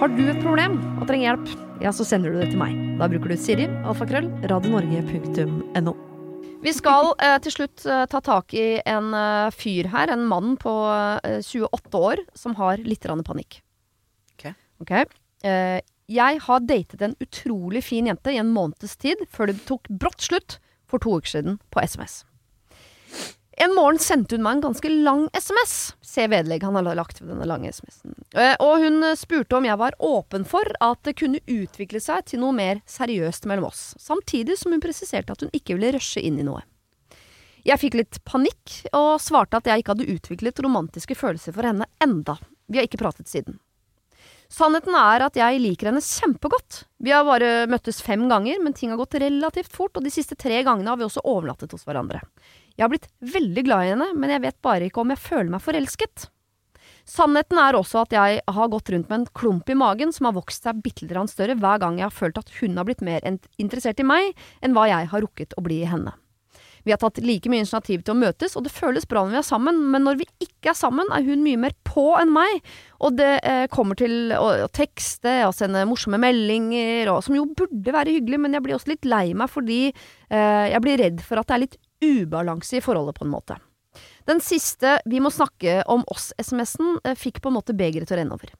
Har du et problem og trenger hjelp, ja, så sender du det til meg. Da bruker du Siri, alfakrøll, radionorge.no. Vi skal eh, til slutt eh, ta tak i en eh, fyr her, en mann på 28 eh, år, som har litt panikk. Ok. okay. Eh, jeg har datet en utrolig fin jente i en måneds tid, før det tok brått slutt for to uker siden på SMS. En morgen sendte hun meg en ganske lang SMS. Se vedlegg han har lagt ved denne lange SMS-en. Eh, og hun spurte om jeg var åpen for at det kunne utvikle seg til noe mer seriøst mellom oss, samtidig som hun presiserte at hun ikke ville rushe inn i noe. Jeg fikk litt panikk, og svarte at jeg ikke hadde utviklet romantiske følelser for henne enda. Vi har ikke pratet siden. Sannheten er at jeg liker henne kjempegodt. Vi har bare møttes fem ganger, men ting har gått relativt fort, og de siste tre gangene har vi også overnattet hos hverandre. Jeg har blitt veldig glad i henne, men jeg vet bare ikke om jeg føler meg forelsket. Sannheten er også at jeg har gått rundt med en klump i magen som har vokst seg bitte litt større hver gang jeg har følt at hun har blitt mer interessert i meg enn hva jeg har rukket å bli i henne. Vi har tatt like mye initiativ til å møtes, og det føles bra når vi er sammen, men når vi ikke er sammen, er hun mye mer på enn meg, og det eh, kommer til å, å, tekste og sende morsomme meldinger, og, som jo burde være hyggelig, men jeg blir også litt lei meg fordi eh, jeg blir redd for at det er litt ubalanse i forholdet, på en måte. Den siste Vi må snakke om oss-SMS-en eh, fikk på en måte begeret til å renne over.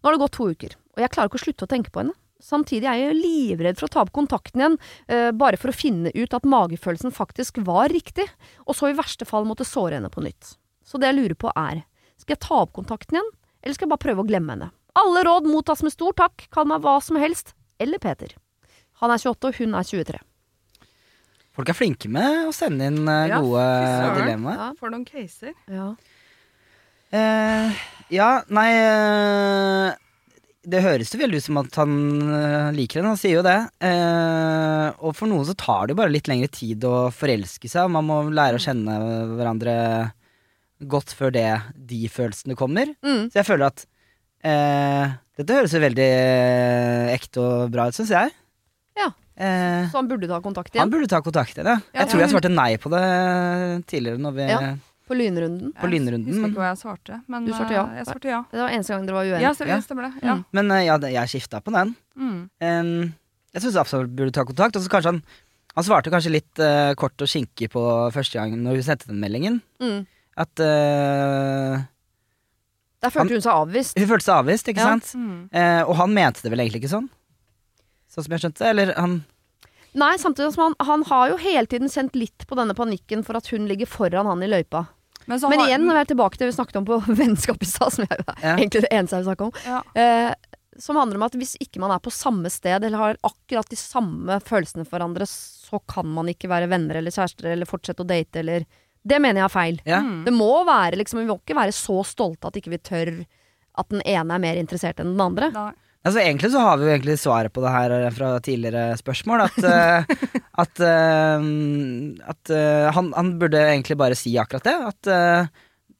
Nå har det gått to uker, og jeg klarer ikke å slutte å tenke på henne. Samtidig er jeg livredd for å ta opp kontakten igjen, uh, bare for å finne ut at magefølelsen faktisk var riktig, og så i verste fall måtte såre henne på nytt. Så det jeg lurer på er, skal jeg ta opp kontakten igjen, eller skal jeg bare prøve å glemme henne? Alle råd mottas med stor takk, kall meg hva som helst, eller Peter. Han er 28, og hun er 23. Folk er flinke med å sende inn uh, Ja, gode dilemmaer. Ja. For noen caser. Ja. Eh, ja, nei eh, Det høres jo veldig ut som at han eh, liker henne, han sier jo det. Eh, og for noen så tar det jo bare litt lengre tid å forelske seg. Man må lære å kjenne hverandre godt før det, de følelsene kommer. Mm. Så jeg føler at eh, Dette høres jo veldig eh, ekte og bra ut, syns jeg. Ja. Eh, Så han burde ta kontakt han burde ta kontakt igjen, ja. Ja, Jeg tror jeg svarte nei på det tidligere når vi Ja. På lynrunden? På lynrunden, Jeg husker ikke hva jeg svarte. Men Du svarte ja. eh, jeg svarte ja. Det var eneste gang dere var uenige. Ja, stemmer, Ja. stemmer det. Ja. Mm. Men eh, ja, jeg skifta på den. Mm. Um, jeg syns absolutt burde ta kontakt. Og så kanskje han Han svarte kanskje litt uh, kort og skinkig på første gang når hun sendte den meldingen. Mm. At uh, Der følte hun seg avvist. Hun følte seg avvist, ikke Ja. sant? Mm. Uh, og han mente det vel egentlig ikke sånn? Sånn som jeg skjønte det? Eller han Nei, samtidig som han, han har jo hele tiden kjent litt på denne panikken for at hun ligger foran han i løypa. Men, så Men har- igjen, når vi er tilbake til det vi snakket om på vennskap i stad, som er Ja. egentlig det eneste jeg vil snakke om, ja. eh, som handler om at hvis ikke man er på samme sted eller har akkurat de samme følelsene for hverandre, så kan man ikke være venner eller kjærester eller fortsette å date eller Det mener jeg er feil. Ja. Mm. Det må være liksom Vi må ikke være så stolte at ikke vi tør at den ene er mer interessert enn den andre. Nei. Altså Egentlig så har vi jo egentlig svaret på det her eh, fra tidligere spørsmål. At, eh, at, eh, at han, han burde egentlig bare si akkurat det. At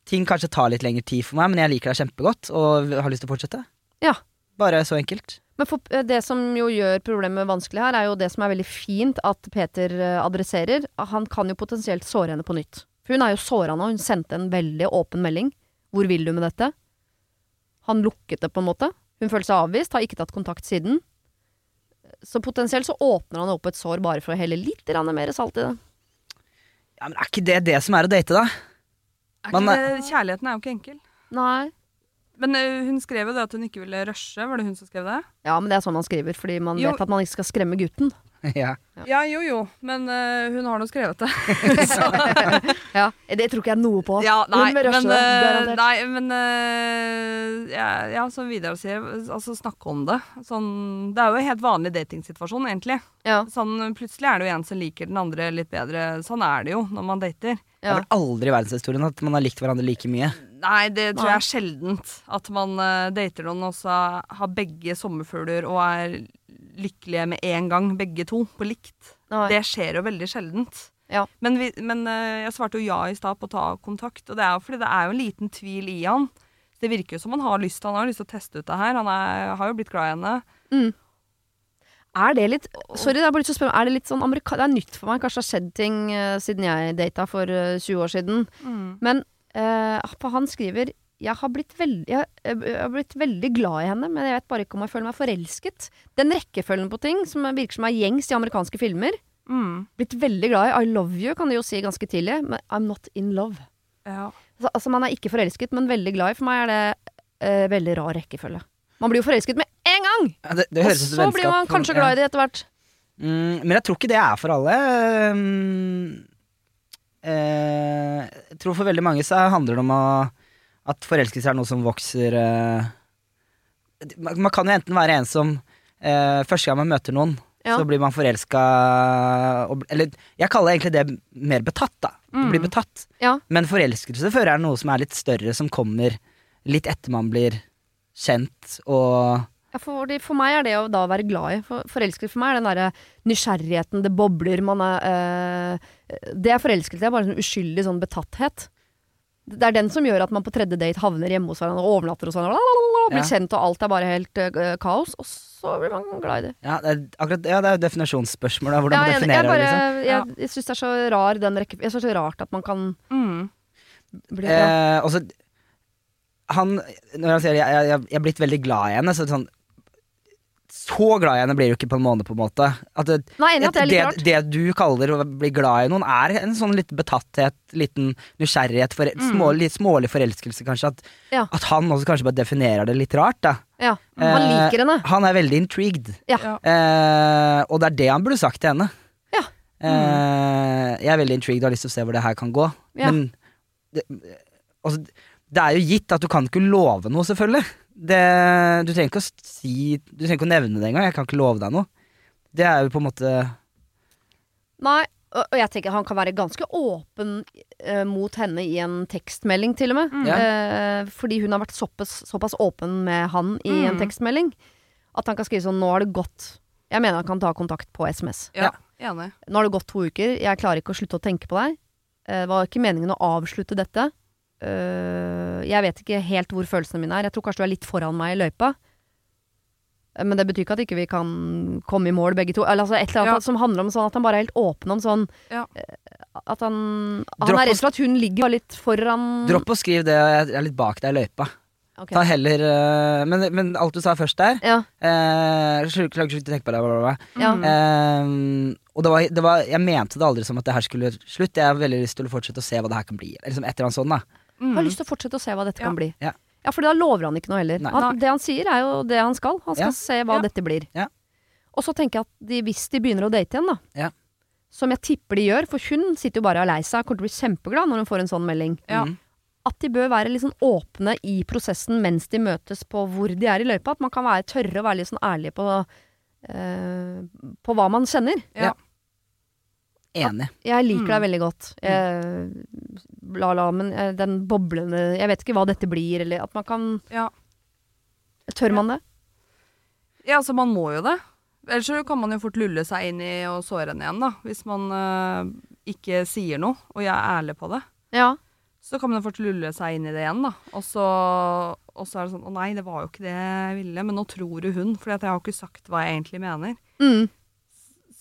ting kanskje tar litt lengre tid for meg, men jeg liker deg kjempegodt og har lyst til å fortsette. Ja. Bare så enkelt. Men for, det som jo gjør problemet vanskelig her, er jo det som er veldig fint at Peter adresserer. Han kan jo potensielt såre henne på nytt. For hun er jo såra nå. Hun sendte en veldig åpen melding. Hvor vil du med dette? Han lukket det, på en måte. Hun følte seg avvist, har ikke tatt kontakt siden. Så potensielt så åpner han opp et sår bare for å helle litt mer salt i det. Ja, Men er ikke det det som er å date, da? Er Man det, kjærligheten er jo ikke enkel. Nei. Men hun skrev jo det at hun ikke ville rushe. Var det hun som skrev det? Ja, men det er sånn man skriver, fordi man Jo. vet at man ikke skal skremme gutten. ja. Ja, jo jo, men uh, hun har nå skrevet det. Ja, Det tror ikke jeg noe på. Ja, nei, Hun vil rushe det, eh, nei, men uh, ja, ja, som Vidar sier, altså snakke om det. Sånn, det er jo en helt vanlig datingsituasjon, egentlig. Ja, Sånn, plutselig er det jo en som liker den andre litt bedre. Sånn er det jo når man dater. Det er vel aldri i verdenshistorien at man har likt hverandre like mye. Nei, det tror jeg er sjeldent. At man uh, dater noen og så har begge sommerfugler og er lykkelige med en gang, begge to, på likt. Nei. Det skjer jo veldig sjeldent. Ja. Men, vi, men uh, jeg svarte jo ja i stad på å ta kontakt, og det er jo fordi det er jo en liten tvil i han. Det virker jo som han har lyst, han har lyst til å teste ut det her. Han er, har jo blitt glad i henne. Mm. Er det litt Sorry, jeg har bare lyst til å spørre Er det litt sånn amerika... Det er nytt for meg. Kanskje det har skjedd ting uh, siden jeg data for uh, 20 år siden. Men eh, for han skriver jeg har, blitt veldig, jeg, jeg har blitt veldig glad i henne, men jeg vet bare ikke om jeg føler meg forelsket. Den rekkefølgen på ting som virker som er gjengs i amerikanske filmer. Mm. Blitt veldig glad i I love you, kan de jo si ganske tidlig, men I'm not in love. Ja. Altså, altså man er ikke forelsket, men veldig glad i. For meg er det eh, veldig rar rekkefølge. Man blir jo forelsket med en gang! Ja, det, det Og så blir man kanskje glad i det etter hvert. Mm, men jeg tror ikke det er for alle. Mm, eh, jeg tror for veldig mange så handler det om å, at forelskelse er noe som vokser eh, man, man kan jo enten være en som eh, første gang man møter noen, Ja. så blir man forelska Eller jeg kaller egentlig det mer betatt, da. Du Mm. blir betatt. Ja. Men forelskelse føler jeg er noe som er litt større, som kommer litt etter man blir kjent og for, for meg er det å da være glad i. For, forelsket for meg er den derre nysgjerrigheten, det bobler, man er øh, Det er forelskelse. Det er bare en uskyldig sånn betatthet. Det er den som gjør at man på tredje date havner hjemme hos hverandre og overnatter hos hverandre. lalalala, Blir Ja. kjent, og alt er bare helt øh, kaos. Og så blir man glad i det. Ja, det er, akkurat, ja, det er jo definisjonsspørsmål. Da, hvordan Ja, man definerer det. Liksom. jeg, jeg syns det er så rar den rekke... Jeg synes det er så rart at man kan Mm. bli glad. Eh, også, Han Når han sier jeg, jeg, jeg, jeg er blitt veldig glad i henne, så er det sånn Så glad i henne blir du ikke på en måned, på en måte. At det, Nei, enig at det er litt det, det du kaller å bli glad i noen, er en sånn litt betatthet, liten nysgjerrighet, for, små, litt smålig forelskelse, kanskje. At, Mm. Ja. at han også kanskje bare definerer det litt rart, da. Ja. Han Eh, liker henne. Han er veldig intrigued. Ja. Eh, og det er det han burde sagt til henne. Ja. Eh, jeg er veldig intrigued og har lyst til å se hvor det her kan gå. Ja. Men det, altså, det er jo gitt at du kan ikke love noe, selvfølgelig. Det, du trenger ikke å si Du trenger ikke å nevne det engang. Jeg kan ikke love deg noe. Det er jo på en måte Nei, og, jeg tenker han kan være ganske åpen eh, mot henne i en tekstmelding, til og med. Mm. Ja. Eh, fordi hun har vært såpass, såpass åpen med han i en Mm. tekstmelding at han kan skrive sånn 'Nå har det gått Jeg mener han kan ta kontakt på SMS. Ja, enig. Nå har det gått to uker. Jeg klarer ikke å slutte å tenke på deg. Eh, det var ikke meningen å avslutte dette. Eh, jeg vet ikke helt hvor følelsene mine er. Jeg tror kanskje du er litt foran meg i løypa. Eh, Men det betyr ikke at ikke vi kan komme i mål begge to. Eller altså et eller annet Ja. som handler om sånn at han bare er helt åpen om sånn Ja. eh, At han Han Dropp er redd for at hun ligger litt foran Dropp å skrive det, jeg er litt bak deg i løypa. Okay. Ta heller men, men alt du sa først der Ja. eh, Klarer ikke å tenke på det. Bla, bla, bla. Ja. Eh, og det var, det var, jeg mente det aldri som at det her skulle slutte. Jeg har veldig lyst til å fortsette å se hva det her kan bli. Liksom et eller annet sånt da Mm. Har lyst til å fortsette å se hva dette Ja. kan bli. Ja. Ja, for da lover han ikke noe heller. Han, det han sier, er jo det han skal. Han skal Ja. se hva Ja. dette blir. Ja. Og så tenker jeg at de, hvis de begynner å date igjen, da, Ja. som jeg tipper de gjør, for hun sitter jo bare og er lei seg, kommer til å bli kjempeglad når hun får en sånn melding, Ja. Mhm. at de bør være litt sånn åpne i prosessen mens de møtes på hvor de er i løypa. At man kan være tørre og være litt sånn ærlige på, uh, på hva man kjenner. Ja. Enig. Jeg liker Mm. deg veldig godt. Eh, la, la, men eh, den boblende Jeg vet ikke hva dette blir, eller at man kan Ja. Tør man det? Ja, altså man må jo det. Ellers så kan man jo fort lulle seg inn i å såre henne igjen, da. Hvis man øh, ikke sier noe, og jeg er ærlig på det. Ja. Så kan man jo fort lulle seg inn i det igjen, da. Og så, og så er det sånn Å nei, det var jo ikke det jeg ville, men nå tror jo hun, for jeg har ikke sagt hva jeg egentlig mener. Mm.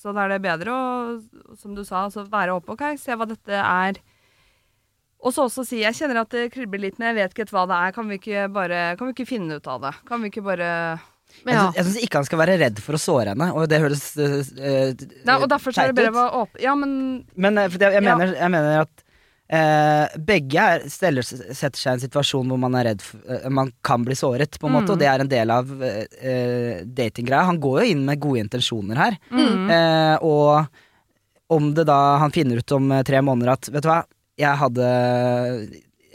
Så da er det bedre å, som du sa, altså være åpen. Ok, se hva dette er. Og så også si jeg kjenner at det kribler litt, men jeg vet ikke hva det er. Kan vi ikke bare, kan vi ikke finne ut av det? Kan vi ikke bare Jeg, ja. jeg syns ikke han skal være redd for å såre henne, og det høres uh, uh, Nei, Og derfor så er det teit bedre å ut. være åpen. Ja, men Men eh, jeg, jeg, Ja. mener, jeg mener at eh, begge er, steller, setter seg i en situasjon hvor man er redd for, eh, Man kan bli såret, på en måte, Mm. og det er en del av eh, eh, datinggreia. Han går jo inn med gode intensjoner her. Mm. Eh, og om det da han finner ut om eh, tre måneder at Vet du hva, jeg hadde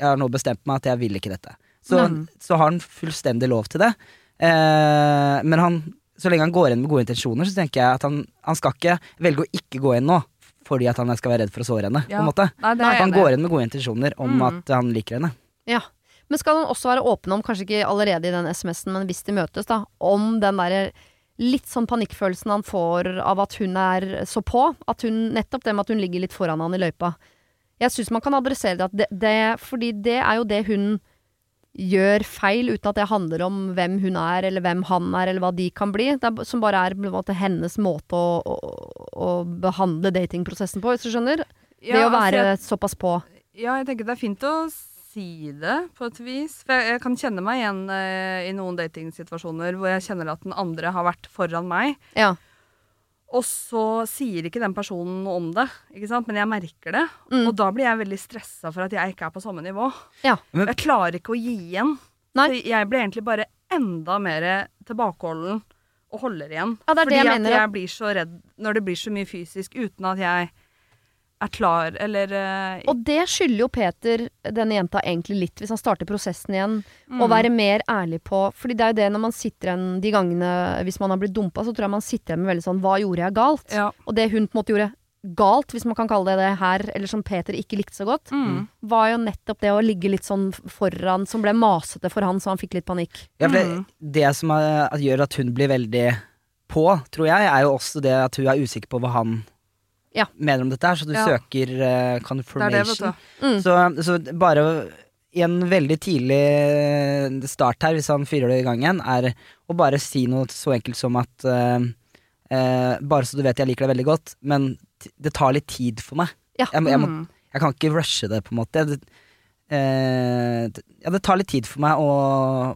Jeg har nå bestemt meg at jeg vil ikke dette. Så, Mm. så har han fullstendig lov til det. Eh, men han, så lenge han går inn med gode intensjoner, så tenker jeg at han, han skal ikke velge å ikke gå inn nå. Fordi at han skal være redd for å såre henne. Ja. På en måte. Nei, er Han går inn med gode intensjoner om Mm. at han liker henne. Ja. Men skal han også være åpen om, kanskje ikke allerede i den SMS-en, men hvis de møtes, da, om den derre litt sånn panikkfølelsen han får av at hun er så på. At hun, nettopp det med at hun ligger litt foran han i løypa. Jeg syns man kan adressere det, at det, det Fordi det er jo det hun gjør feil, uten at det handler om hvem hun er, eller hvem han er, eller hva de kan bli. Er, som bare er måte hennes måte å, å, å behandle datingprosessen på, hvis du skjønner. det å altså, være jeg- såpass på. Ja, jeg tenker det er fint å si det på et vis. For jeg, jeg kan kjenne meg igjen eh, i noen datingsituasjoner hvor jeg kjenner at den andre har vært foran meg. Ja. Og så sier ikke den personen noe om det, ikke sant? men jeg merker det. Mm. Og da blir jeg veldig stressa for at jeg ikke er på samme nivå. Ja. Men- Jeg klarer ikke å gi igjen. Nei. Så jeg blir egentlig bare enda mer tilbakeholden og holder igjen. Ja, det er det Fordi jeg mener, at- jeg blir så redd når det blir så mye fysisk uten at jeg er klar, eller uh, Og det skylder jo Peter denne jenta egentlig litt, hvis han starter prosessen igjen. mm. Å være mer ærlig på Fordi det er jo det når man sitter igjen de gangene Hvis man har blitt dumpa, så tror jeg man sitter igjen med veldig sånn Hva gjorde jeg galt? Ja. Og det hun på en måte gjorde galt, hvis man kan kalle det det her, eller som Peter ikke likte så godt, Mm. var jo nettopp det å ligge litt sånn foran, som ble masete for han, så han fikk litt panikk. Ja, for det, Mm. det som er, gjør at hun blir veldig på, tror jeg, er jo også det at hun er usikker på hva han Ja. mener om dette her, så du Ja. søker eh, Det er det, confirmation. du. Mm. Så, så bare i en veldig tidlig start her, hvis han fyrer det i gang igjen, er å bare si noe så enkelt som at uh, uh, Bare så du vet jeg liker deg veldig godt, men det tar litt tid for meg. Ja. Jeg, jeg, må, Mm. jeg kan ikke rushe det, på en måte. Det, eh, det- ja, det tar litt tid for meg å,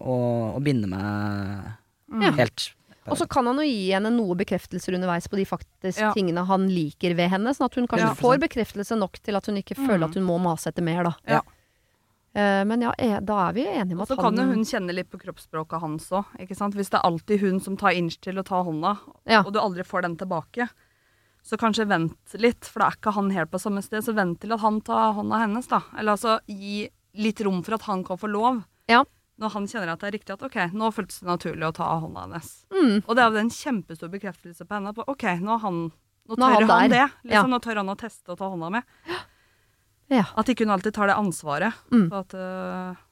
å, å binde meg Mm. helt. Og så kan han jo gi henne noe bekreftelser underveis på de faktisk Ja. tingene han liker ved henne, sånn at hun kanskje Ja. får bekreftelse nok til at hun ikke føler Mm. at hun må mase etter mer, da. Ja. Eh, men ja, eh, da er vi enige om at han så kan jo hun kjenne litt på kroppsspråket hans òg. Hvis det er alltid hun som tar inch til å ta hånda, Ja. og du aldri får den tilbake, så kanskje vent litt, for da er ikke han helt på samme sted. Så vent til at han tar hånda hennes, da. Eller altså gi litt rom for at han kan få lov. Ja. Når han kjenner at det er riktig at ok, nå føltes det naturlig å ta hånda hennes. Mm. Og det er jo en kjempestor bekreftelse på henne på ok, nå han nå Nå tør han han, det. Liksom, Nå tør han å teste å ta hånda med. Ja. At ikke hun alltid tar det ansvaret. Mm. At, øh,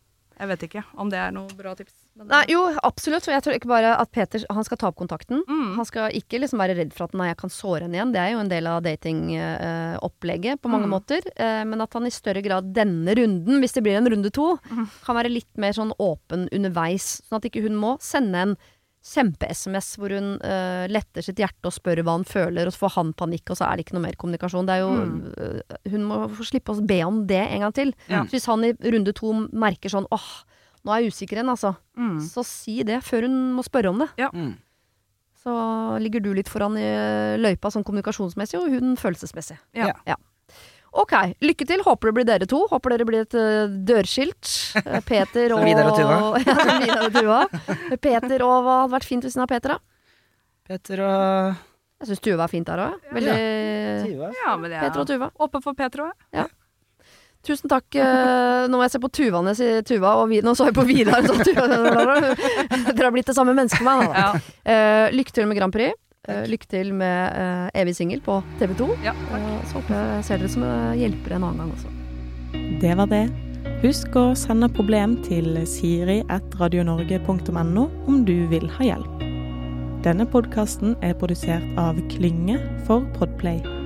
jeg vet ikke om det er noe bra tips. Men, Nei, jo, absolutt. Jeg tror ikke bare at Peter han skal ta opp kontakten. Mm. Han skal ikke liksom være redd for at nei, jeg kan såre henne igjen. Det er jo en del av datingopplegget på mange Mm. måter. Uh, men at han i større grad denne runden, hvis det blir en runde to, Mm. kan være litt mer sånn åpen underveis. Sånn at ikke hun må sende en kjempe-SMS hvor hun uh, letter sitt hjerte og spør hva han føler, og så får han panikk, og så er det ikke noe mer kommunikasjon. Det er jo, Mm. uh, hun må få slippe å be om det en gang til. Ja. Så hvis han i runde to merker sånn åh, nå er jeg usikker igjen, altså. Mm. Så si det før hun må spørre om det. Mm. Så ligger du litt foran i løypa sånn kommunikasjonsmessig, og hun følelsesmessig. Ja. Ok, lykke til. Håper det blir dere to. Håper dere blir et uh, dørskilt. Eh, Peter og Vidar og Tuva. ja, som Vidar og Tuva. Peter og hva hadde vært fint ved siden av Peter, da? Peter og Jeg syns Tuva er fint der òg. Veldig ja. Ja, men det er Peter og Tuva. åpen for Peter òg. Tusen takk. eh, Nå må jeg se på Tuva når jeg sier Tuva, og vi, nå så jeg på Vidar. Dere har blitt det samme mennesket med meg. da. Ja. Uh, lykke til med Grand Prix. Eh, lykke til med uh, Evig singel på TV 2. Ja, uh, så håper jeg jeg ser dere som hjelpere en annen gang også. Det var det. Husk å sende problem til siri.radionorge.no om du vil ha hjelp. Denne podkasten er produsert av Klynge for Podplay.